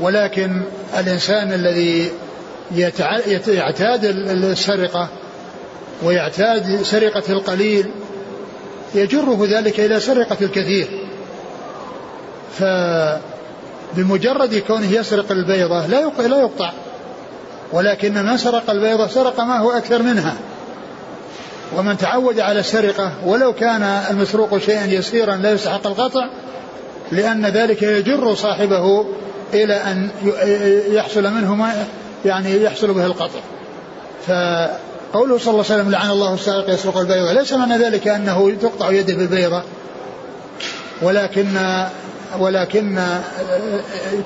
ولكن الإنسان الذي يعتاد السرقة ويعتاد سرقة القليل يجره ذلك إلى سرقة الكثير. فبمجرد كونه يسرق البيضة لا يقطع. ولكن من سرق البيضة سرق ما هو أكثر منها. ومن تعود على السرقة ولو كان المسروق شيئا يسيرا لا يستحق القطع لأن ذلك يجر صاحبه إلى أن يحصل منه ما يعني يحصل به القطع. فقوله صلى الله عليه وسلم لعن الله السارق يسرق البيضة ليس معنى ذلك أنه تقطع يده بالبيضة ولكن ولكن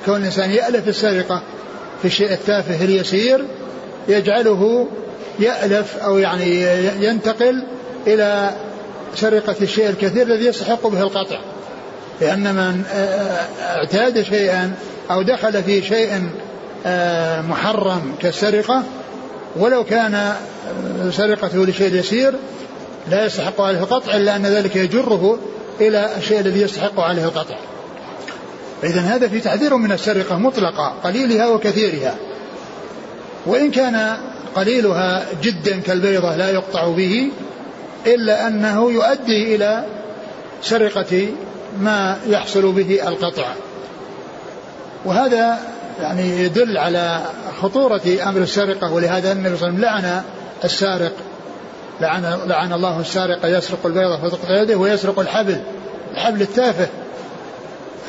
كون الإنسان يألف السرقة في الشيء التافه اليسير يجعله يألف أو يعني ينتقل إلى سرقة الشيء الكثير الذي يستحق به القطع. لأن من اعتاد شيئا أو دخل في شيء محرم كالسرقة ولو كان سرقته لشيء يسير لا يستحق عليه القطع إلا أن ذلك يجره إلى الشيء الذي يستحق عليه القطع. إذا هذا في تحذير من السرقة مطلقة قليلها وكثيرها. وإن كان قليلها جدا كالبيضة لا يقطع به إلا أنه يؤدي إلى سرقة ما يحصل به القطع. وهذا يعني يدل على خطورة أمر السرقة ولهذا النبي صلى الله عليه وسلم لعن السارق. لعن, لعن الله السارق يسرق البيضة فتقطع يده ويسرق الحبل الحبل التافه.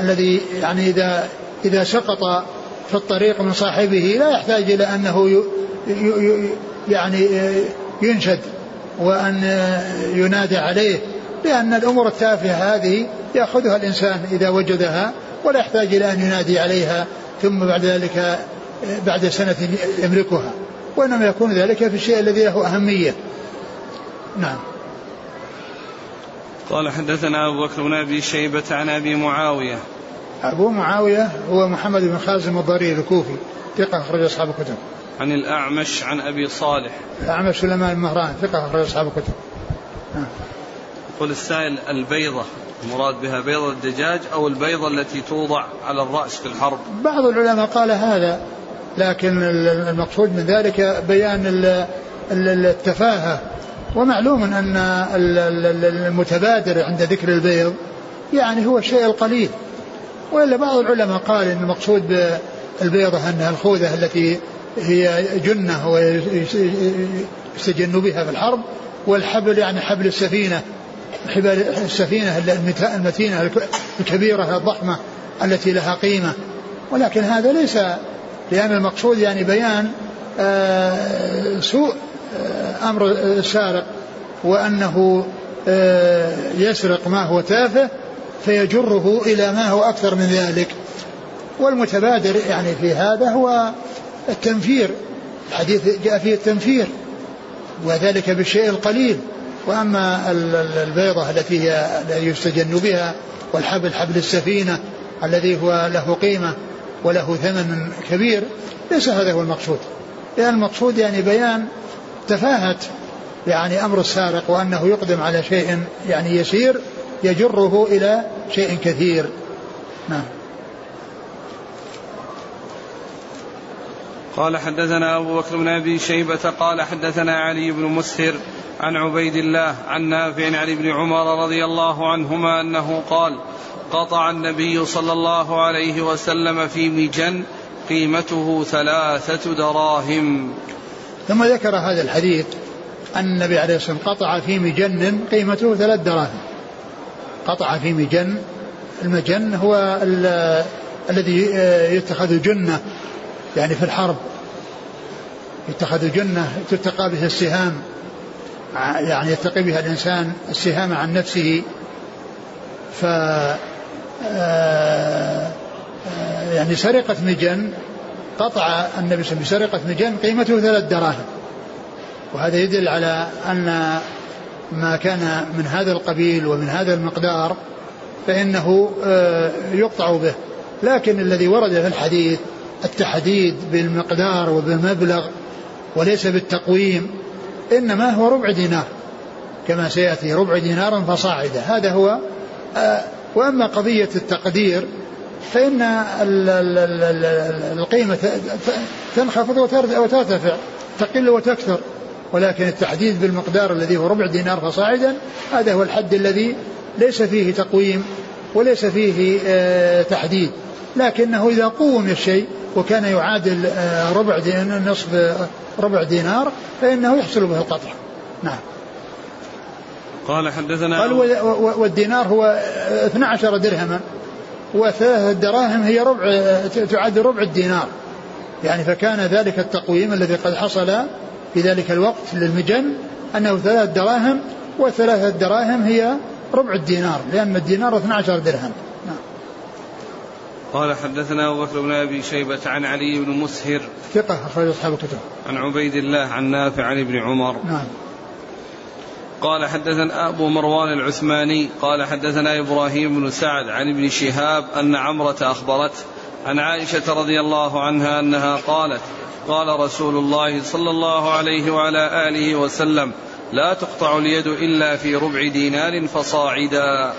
الذي يعني إذا إذا سقط في الطريق من صاحبه لا يحتاج إلى أنه يعني ينشد وأن ينادى عليه لأن الأمور التافهة هذه يأخذها الإنسان إذا وجدها ولا يحتاج إلى أن ينادي عليها ثم بعد ذلك بعد سنة يملكها وإنما يكون ذلك في الشيء الذي له أهمية. نعم. قال حدثنا أبو بكر بن أبي شيبة عن أبي معاوية. أبو معاوية هو محمد بن خازم الضرير الكوفي ثقة أخرج أصحاب الكتب. عن الأعمش عن أبي صالح. الأعمش سليمان المهران ثقة أخرج أصحاب الكتب. يقول السائل البيضة المراد بها بيضة الدجاج أو البيضة التي توضع على الرأس في الحرب؟ بعض العلماء قال هذا لكن المقصود من ذلك بيان التفاهة ومعلوم أن المتبادر عند ذكر البيض يعني هو الشيء القليل. وإلا بعض العلماء قال أن المقصود بالبيضة أنها الخوذة التي هي جنة ويستجن بها في الحرب والحبل يعني حبل السفينة حبل السفينة المتينة الكبيرة الضخمة التي لها قيمة. ولكن هذا ليس لأن المقصود يعني بيان آه، سوء. أمر السارق وأنه آه، يسرق ما هو تافه فيجره إلى ما هو أكثر من ذلك. والمتبادر يعني في هذا هو التنفير. الحديث جاء فيه التنفير وذلك بالشيء القليل. وأما البيضة التي هي يستجن بها والحبل حبل السفينة الذي هو له قيمة وله ثمن كبير ليس هذا هو المقصود. لأن المقصود يعني بيان تفاهة يعني أمر السارق وأنه يقدم على شيء يعني يسير يجره إلى شيء كثير. نعم. قال حدثنا أبو بكر بن أبي شيبة قال حدثنا علي بن مسهر عن عبيد الله عن نافع عن ابن عمر رضي الله عنهما أنه قال قطع النبي صلى الله عليه وسلم في مجن قيمته ثلاثة دراهم. ثم ذكر هذا الحديث أن النبي عليه الصلاة والسلام قطع في مجن قيمته ثلاث دراهم. قطع في مجن المجن هو الذي يتخذ جنة يعني في الحرب. يتخذ جنة تتقى بها السهام. يعني يتقي بها الإنسان السهام عن نفسه. ف آه، يعني سرقة مجن قطع النبي صلى الله عليه وسلم بسرقة مجن قيمته ثلاث دراهم. وهذا يدل على أن ما كان من هذا القبيل ومن هذا المقدار فإنه آه، يقطع به. لكن الذي ورد في الحديث التحديد بالمقدار وبالمبلغ وليس بالتقويم إنما هو ربع دينار. كما سيأتي ربع دينار فصاعدا. هذا هو آه، وأما قضية التقدير فإن القيمة تنخفض وترتفع تقل وتكثر. ولكن التحديد بالمقدار الذي هو ربع دينار فصاعدا هذا هو الحد الذي ليس فيه تقويم وليس فيه آه، تحديد. لكنه إذا قوم الشيء وكان يعادل آه، ربع نصف آه، ربع دينار فإنه يحصل به القطع نعم. قال حدثنا قال والدينار هو 12 درهما. وثلاثة دراهم هي ربع تعادل ربع الدينار. يعني فكان ذلك التقويم الذي قد حصل في ذلك الوقت للمجن أنه ثلاث دراهم وثلاثة دراهم هي ربع الدينار لأن الدينار 12 درهم. نعم. قال حدثنا أبو بكر بن أبي شيبة عن علي بن مسهر ثقة أخرج أصحاب الكتب. عن عبيد الله عن نافع عن ابن عمر نعم. قال حدثنا أبو مروان العثماني قال حدثنا إبراهيم بن سعد عن ابن شهاب أن عمرة أخبرته عن عائشة رضي الله عنها أنها قالت قال رسول الله صلى الله عليه وعلى آله وسلم لا تقطع اليد إلا في ربع دينار فصاعدا.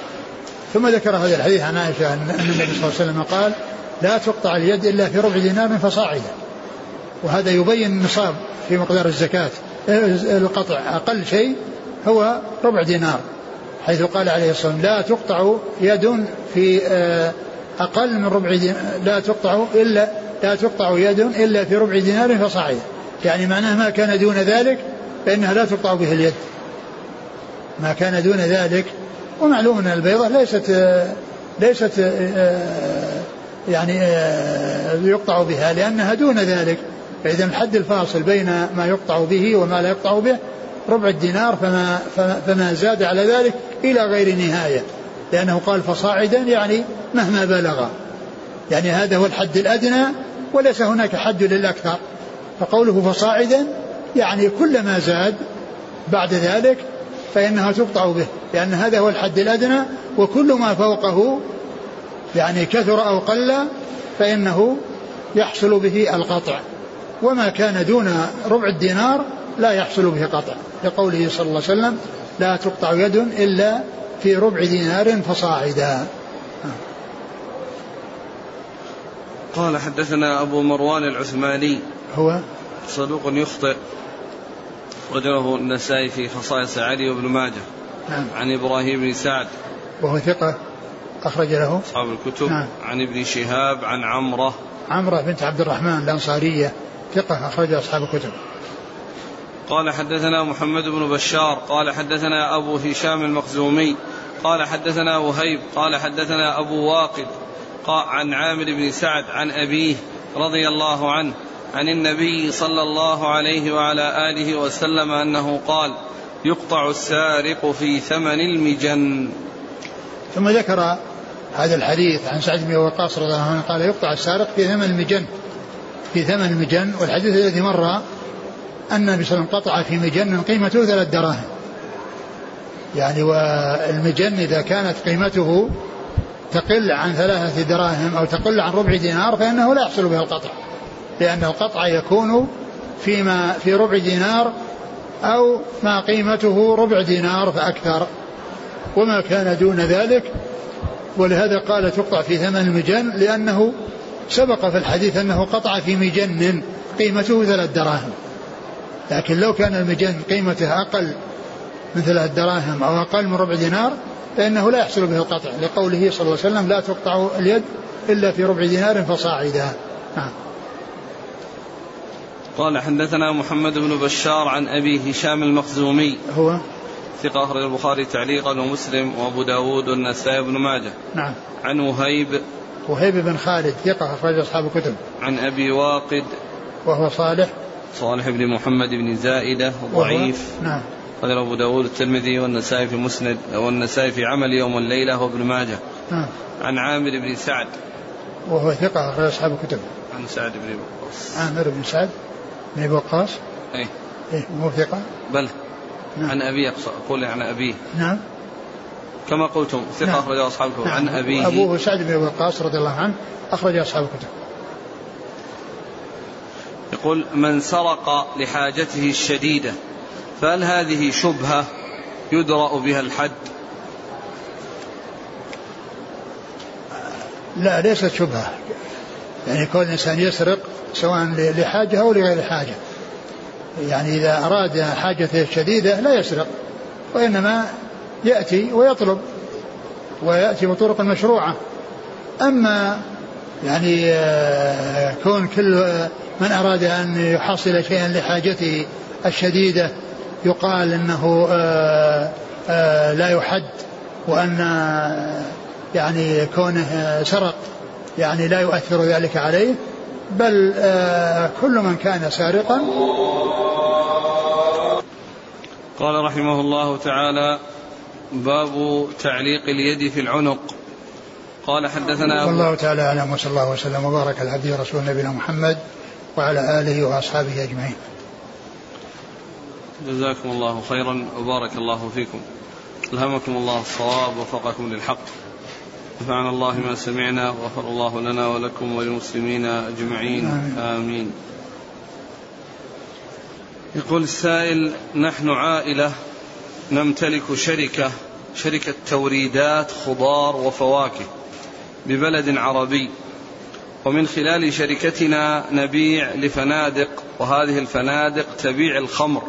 ثم ذكر هذا الحديث عن عائشة أن النبي صلى الله عليه وسلم قال لا تقطع اليد إلا في ربع دينار فصاعدا. وهذا يبين النصاب في مقدار الزكاة القطع أقل شيء هو ربع دينار حيث قال عليه الصلاة والسلام لا تقطع يد في آه، أقل من ربع دينار لا تقطع إلا لا تقطع يد إلا في ربع دينار فصاعدا يعني معناه ما كان دون ذلك فإنها لا تقطع به اليد. ما كان دون ذلك ومعلوم أن البيضة ليست ليست يعني يقطع بها لأنها دون ذلك. فإذا الحد الفاصل بين ما يقطع به وما لا يقطع به ربع الدينار فما, فما زاد على ذلك إلى غير نهاية. لأنه قال فصاعدا يعني مهما بلغ. يعني هذا هو الحد الأدنى وليس هناك حد للأكثر. فقوله فصاعدا يعني كلما زاد بعد ذلك فإنها تقطع به. لأن هذا هو الحد الأدنى وكل ما فوقه يعني كثر أو قل فإنه يحصل به القطع. وما كان دون ربع الدينار لا يحصل به قطع. لقوله صلى الله عليه وسلم لا تقطع يد إلا في ربع دينار فصاعدا. قال حدثنا أبو مروان العثماني. هو؟ صدوق يخطئ. رجله النسائي في خصائص علي وابن ماجه. نعم. عن إبراهيم بن سعد. وهو ثقة أخرج له؟ أصحاب الكتب. نعم. عن ابن شهاب عن عمرة. عمرة بنت عبد الرحمن الأنصارية. ثقة أخرج أصحاب الكتب. قال حدثنا محمد بن بشار قال حدثنا أبو هشام المخزومي قال حدثنا وهيب قال حدثنا أبو واقد عن عامر بن سعد عن أبيه رضي الله عنه عن النبي صلى الله عليه وعلى آله وسلم أنه قال يقطع السارق في ثمن المجن. ثم ذكر هذا الحديث عن سعد بن وقاص رضي الله عنه قال يقطع السارق في ثمن المجن في ثمن المجن والحديث الذي مر أن النبي صلى الله عليه وسلم قطع في مجن قيمته ثلاث دراهم. يعني والمجن إذا كانت قيمته تقل عن ثلاثة دراهم أو تقل عن ربع دينار فإنه لا يحصل به القطع. لأن القطع يكون فيما في ربع دينار أو ما قيمته ربع دينار فأكثر. وما كان دون ذلك. ولهذا قال تقطع في ثمن المجن لأنه سبق في الحديث أنه قطع في مجن قيمته ثلاث دراهم. لكن لو كان المجن قيمته أقل من ثلاث دراهم أو أقل من ربع دينار فإنه لا يحصل به القطع. لقوله صلى الله عليه وسلم لا تقطع اليد إلا في ربع دينار فصاعدا. نعم قال حدثنا محمد بن بشار عن أبي هشام المخزومي. هو؟ ثقة أخرج البخاري تعليقا ومسلم وأبو داود والنسائي بن ماجه. نعم. عن وهيب. وهيب بن خالد ثقة أخرج أصحاب الكتب. عن أبي واقد. وهو صالح. صالح بن محمد بن زائدة ضعيف. نعم. قال أبو داود الترمذي والنسائي في مسند والنسائي في عمل يوم الليلة وابن ماجه. نعم. عن عامر بن سعد. وهو ثقة أخرج أصحاب الكتب. عن سعد بن وقاص. عامر بن سعد بن أبي وقاص. أي إيه مو ثقة. بل. نعم. عن أبيه أقول عن أبيه. نعم. كما قلتم ثقة نعم. أخرج أصحاب الكتب. نعم. عن أبيه. أبوه سعد بن أبي وقاص رضي الله عنه أخرج أصحاب الكتب. يقول من سرق لحاجته الشديدة فهل هذه شبهة يدرأ بها الحد؟ لا ليست شبهة. يعني كون الإنسان يسرق سواء لحاجة أو لغير حاجة. يعني إذا أراد حاجته الشديدة لا يسرق وإنما يأتي ويطلب ويأتي بطرق مشروعة. أما يعني آه، كون كل من أراد أن يحصل شيئا لحاجته الشديدة يقال أنه آه، آه، لا يحد وأن يعني كونه سرق يعني لا يؤثر ذلك عليه بل كل من كان سارقا. قال رحمه الله تعالى باب تعليق اليد في العنق. قال حدثنا والله تعالى أعلم وصلى الله وسلم وبارك على عبده ورسول نبينا محمد. وعلى آله وأصحابه أجمعين. جزاكم الله خيرا وبارك الله فيكم. ألهمكم الله الصواب ووفقكم للحق. نفعنا الله ما سمعنا وغفر الله لنا ولكم وللمسلمين أجمعين آمين, آمين. يقول السائل نحن عائلة نمتلك شركة شركة توريدات خضار وفواكه ببلد عربي ومن خلال شركتنا نبيع لفنادق وهذه الفنادق تبيع الخمر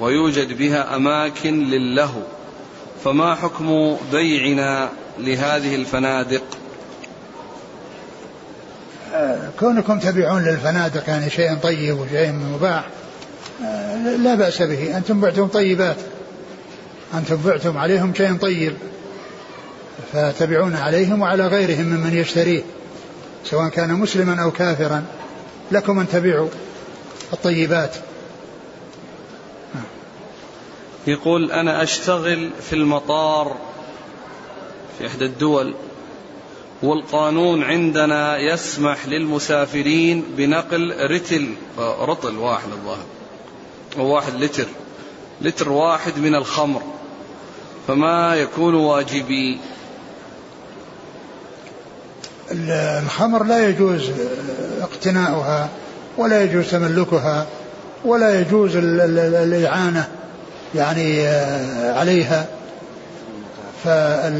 ويوجد بها أماكن للهو. فما حكم بيعنا لهذه الفنادق؟ آه، كونكم تبيعون للفنادق يعني شيء طيب وشيء مباح آه، لا بأس به. أنتم بعتم طيبات. أنتم بعتم عليهم شيء طيب فتبعون عليهم وعلى غيرهم ممن يشتريه. سواء كان مسلما أو كافرا لكم أن تبيعوا الطيبات. يقول أنا أشتغل في المطار في إحدى الدول والقانون عندنا يسمح للمسافرين بنقل رتل رطل واحد الظاهر أو واحد لتر لتر واحد من الخمر فما يكون واجبي الخمر لا يجوز اقتناؤها ولا يجوز تملكها ولا يجوز الإعانة يعني آه، عليها فالمسلم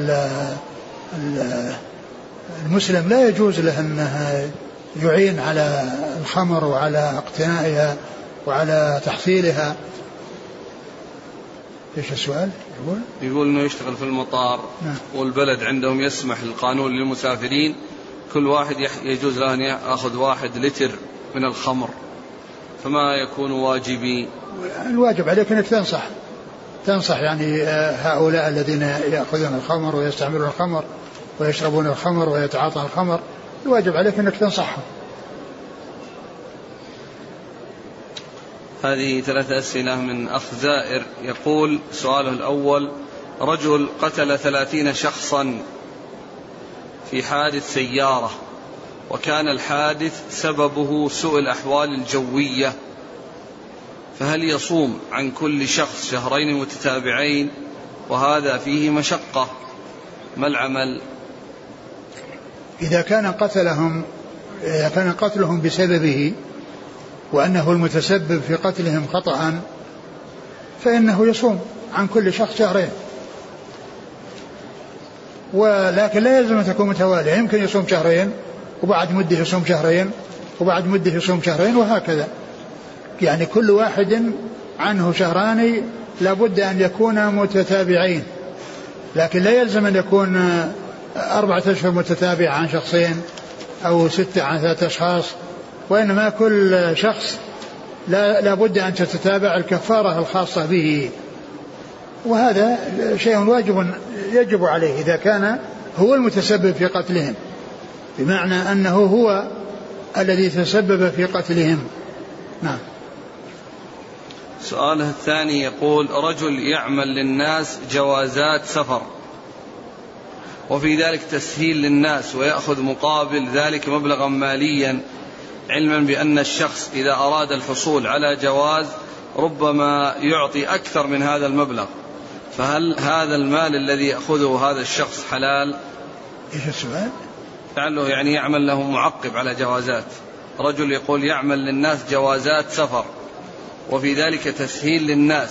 لا يجوز له أنه يعين على الخمر وعلى اقتنائها وعلى تحصيلها إيش السؤال؟ يقول؟ يقول إنه يشتغل في المطار نعم. والبلد عندهم يسمح القانون للمسافرين كل واحد يجوز له ان يأخذ واحد لتر من الخمر فما يكون واجبي؟ الواجب عليك إنك تنصح تنصح يعني آه، هؤلاء الذين يأخذون الخمر ويستعملون الخمر ويشربون الخمر ويتعاطون الخمر الواجب عليك إنك تنصحهم. هذه ثلاث أسئلة من أخ زائر يقول سؤاله الأول رجل قتل ثلاثين شخصا في حادث سيارة وكان الحادث سببه سوء الأحوال الجوية. فهل يصوم عن كل شخص شهرين متتابعين وهذا فيه مشقة؟ ما العمل؟ إذا كان قتلهم إذا كان قتلهم بسببه وأنه المتسبب في قتلهم خطأ فإنه يصوم عن كل شخص شهرين. ولكن لا يلزم أن تكون متوالية. يمكن يصوم شهرين وبعد مدة يصوم شهرين وبعد مدة يصوم شهرين وهكذا. يعني كل واحد عنه شهران لابد أن يكون متتابعين. لكن لا يلزم أن يكون أربعة أشهر متتابعة عن شخصين أو ستة عن ثلاثة أشخاص. وإنما كل شخص لا لابد أن تتتابع الكفارة الخاصة به. وهذا شيء واجب يجب عليه إذا كان هو المتسبب في قتلهم. بمعنى أنه هو الذي تسبب في قتلهم. نعم. سؤاله الثاني يقول رجل يعمل للناس جوازات سفر وفي ذلك تسهيل للناس ويأخذ مقابل ذلك مبلغا ماليا علما بأن الشخص إذا أراد الحصول على جواز ربما يعطي أكثر من هذا المبلغ. فهل هذا المال الذي يأخذه هذا الشخص حلال؟ إيش السؤال؟ لعله يعني يعمل له معقب على جوازات. رجل يقول يعمل للناس جوازات سفر وفي ذلك تسهيل للناس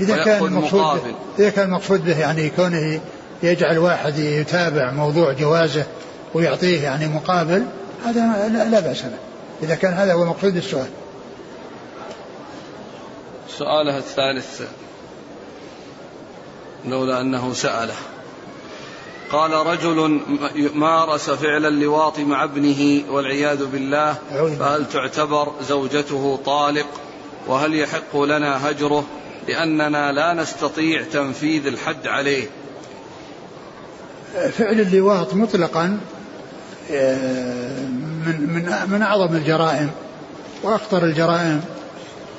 إذا كان المقصود إذا كان المقصود به يعني كونه يجعل واحد يتابع موضوع جوازه ويعطيه يعني مقابل هذا لا بأس به. إذا كان هذا هو مقصود السؤال. سؤاله الثالث. لولا أنه سأله. قال رجل مارس فعل اللواط مع ابنه والعياذ بالله. فهل تعتبر زوجته طالق؟ وهل يحق لنا هجره؟ لأننا لا نستطيع تنفيذ الحد عليه. فعل اللواط مطلقا آه، من من من أعظم الجرائم وأخطر الجرائم.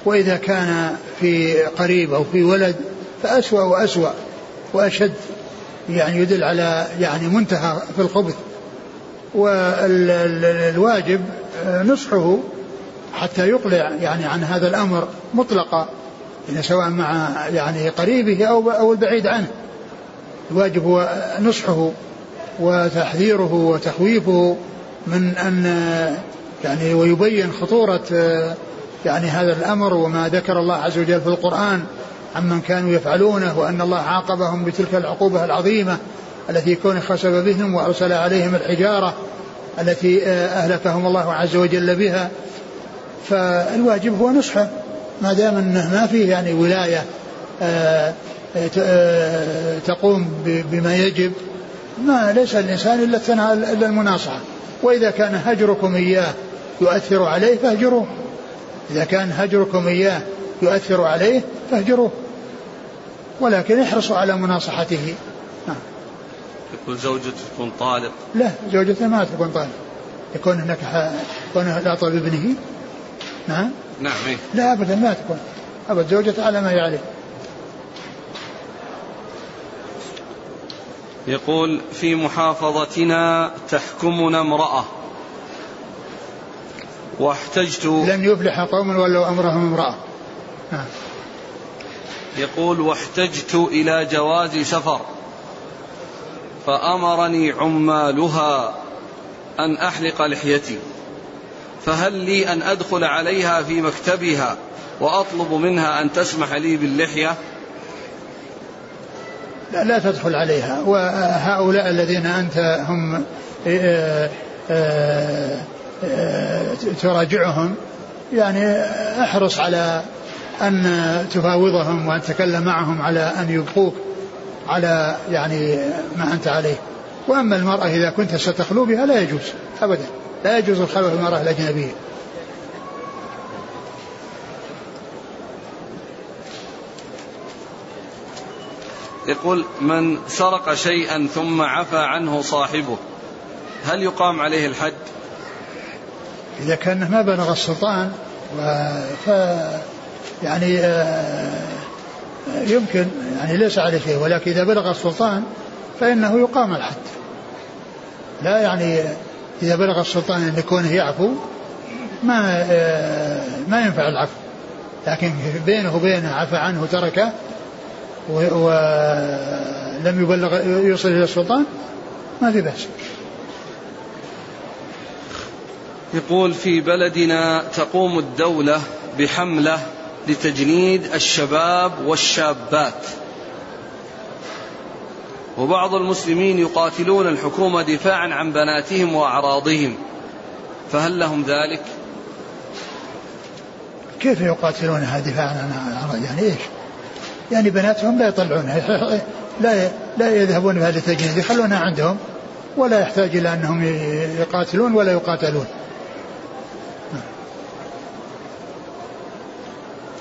وإذا كان في قريب أو في ولد فأسوأ وأسوأ. وأشد يعني يدل على يعني منتهى في الخبث. والواجب آه، نصحه حتى يقلع يعني عن هذا الأمر مطلقا يعني سواء مع يعني قريبه أو أو البعيد عنه. الواجب هو نصحه وتحذيره وتخويفه من أن يعني ويبين خطورة يعني هذا الأمر وما ذكر الله عز وجل في القرآن. عمن كانوا يفعلونه وأن الله عاقبهم بتلك العقوبة العظيمة التي كون خسف بهم وأرسل عليهم الحجارة التي أهلكهم الله عز وجل بها. فالواجب هو نصحه ما دام أنه ما فيه يعني ولاية آه، آه، تقوم بما يجب ما ليس الإنسان إلا إلا المناصحة. وإذا كان هجركم إياه يؤثر عليه فاهجروه. إذا كان هجركم إياه يؤثر عليه فاهجروه. ولكن احرصوا على مناصحته. نعم. يقول زوجته تكون طالق. لا زوجته ما تكون طالق. يكون هناك كونه لا طلب ابنه. نعم. نعم إيه؟ لا ابدا ما تكون. ابدا زوجته على ما يعلم. يقول في محافظتنا تحكمنا امرأة. واحتجت لن يفلح قوم ولو أمرهم امرأة. يقول واحتجت إلى جواز سفر فأمرني عمالها أن أحلق لحيتي فهل لي أن أدخل عليها في مكتبها وأطلب منها أن تسمح لي باللحية؟ لا, لا تدخل عليها. وهؤلاء الذين أنت هم آه، آه، آه، تراجعهم يعني أحرص على أن تفاوضهم وأن تتكلم معهم على أن يبقوك على يعني ما أنت عليه. وأما المرأة إذا كنت ستخلو بها لا يجوز أبدا. لا يجوز الخلوة بالمرأة الأجنبية يقول من سرق شيئا ثم عفى عنه صاحبه هل يقام عليه الحد؟ إذا كان ما بلغ السلطان ف يعني آه، يمكن يعني ليس عليه شيء ولكن إذا بلغ السلطان فإنه يقام الحد. لا يعني إذا بلغ السلطان أن يكونه يعفو ما آه، ما ينفع العفو. لكن بينه وبينه عفى عنه تركه ولم يبلغ يوصل إلى السلطان ما في بأس. يقول في بلدنا تقوم الدولة بحملة لتجنيد الشباب والشابات وبعض المسلمين يقاتلون الحكومة دفاعا عن بناتهم وأعراضهم فهل لهم ذلك؟ كيف يقاتلونها دفاعا عن أعراض يعني إيش؟ يعني بناتهم لا يطلعونها لا لا يذهبون بهذا التجنيد يخلونها عندهم ولا يحتاج إلى أنهم يقاتلون ولا يقاتلون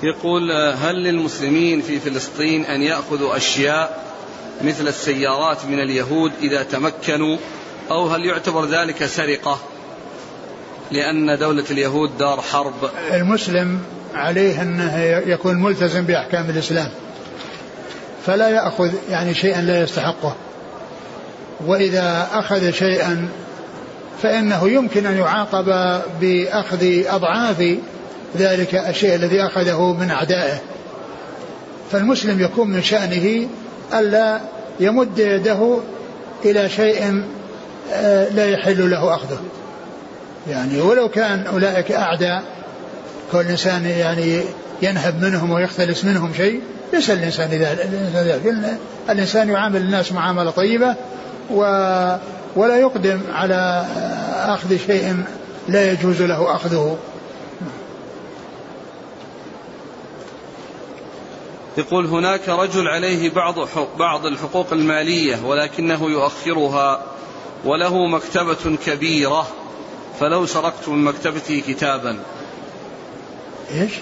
يقول هل للمسلمين في فلسطين أن يأخذوا أشياء مثل السيارات من اليهود إذا تمكنوا؟ أو هل يعتبر ذلك سرقة؟ لأن دولة اليهود دار حرب. المسلم عليه أنه يكون ملتزم بأحكام الإسلام فلا يأخذ يعني شيئا لا يستحقه. وإذا أخذ شيئا فإنه يمكن أن يعاقب بأخذ أضعاف ذلك الشيء الذي أخذه من أعدائه. فالمسلم يكون من شأنه ألا يمد يده إلى شيء آه، لا يحل له أخذه. يعني ولو كان أولئك أعداء كل إنسان يعني ينهب منهم ويختلس منهم شيء ليس الإنسان ذلك الإنسان يعامل الناس معاملة طيبة و ولا يقدم على أخذ شيء لا يجوز له أخذه. يقول هناك رجل عليه بعض بعض الحقوق المالية ولكنه يؤخرها وله مكتبة كبيرة فلو سرقت من مكتبته كتابا إيش؟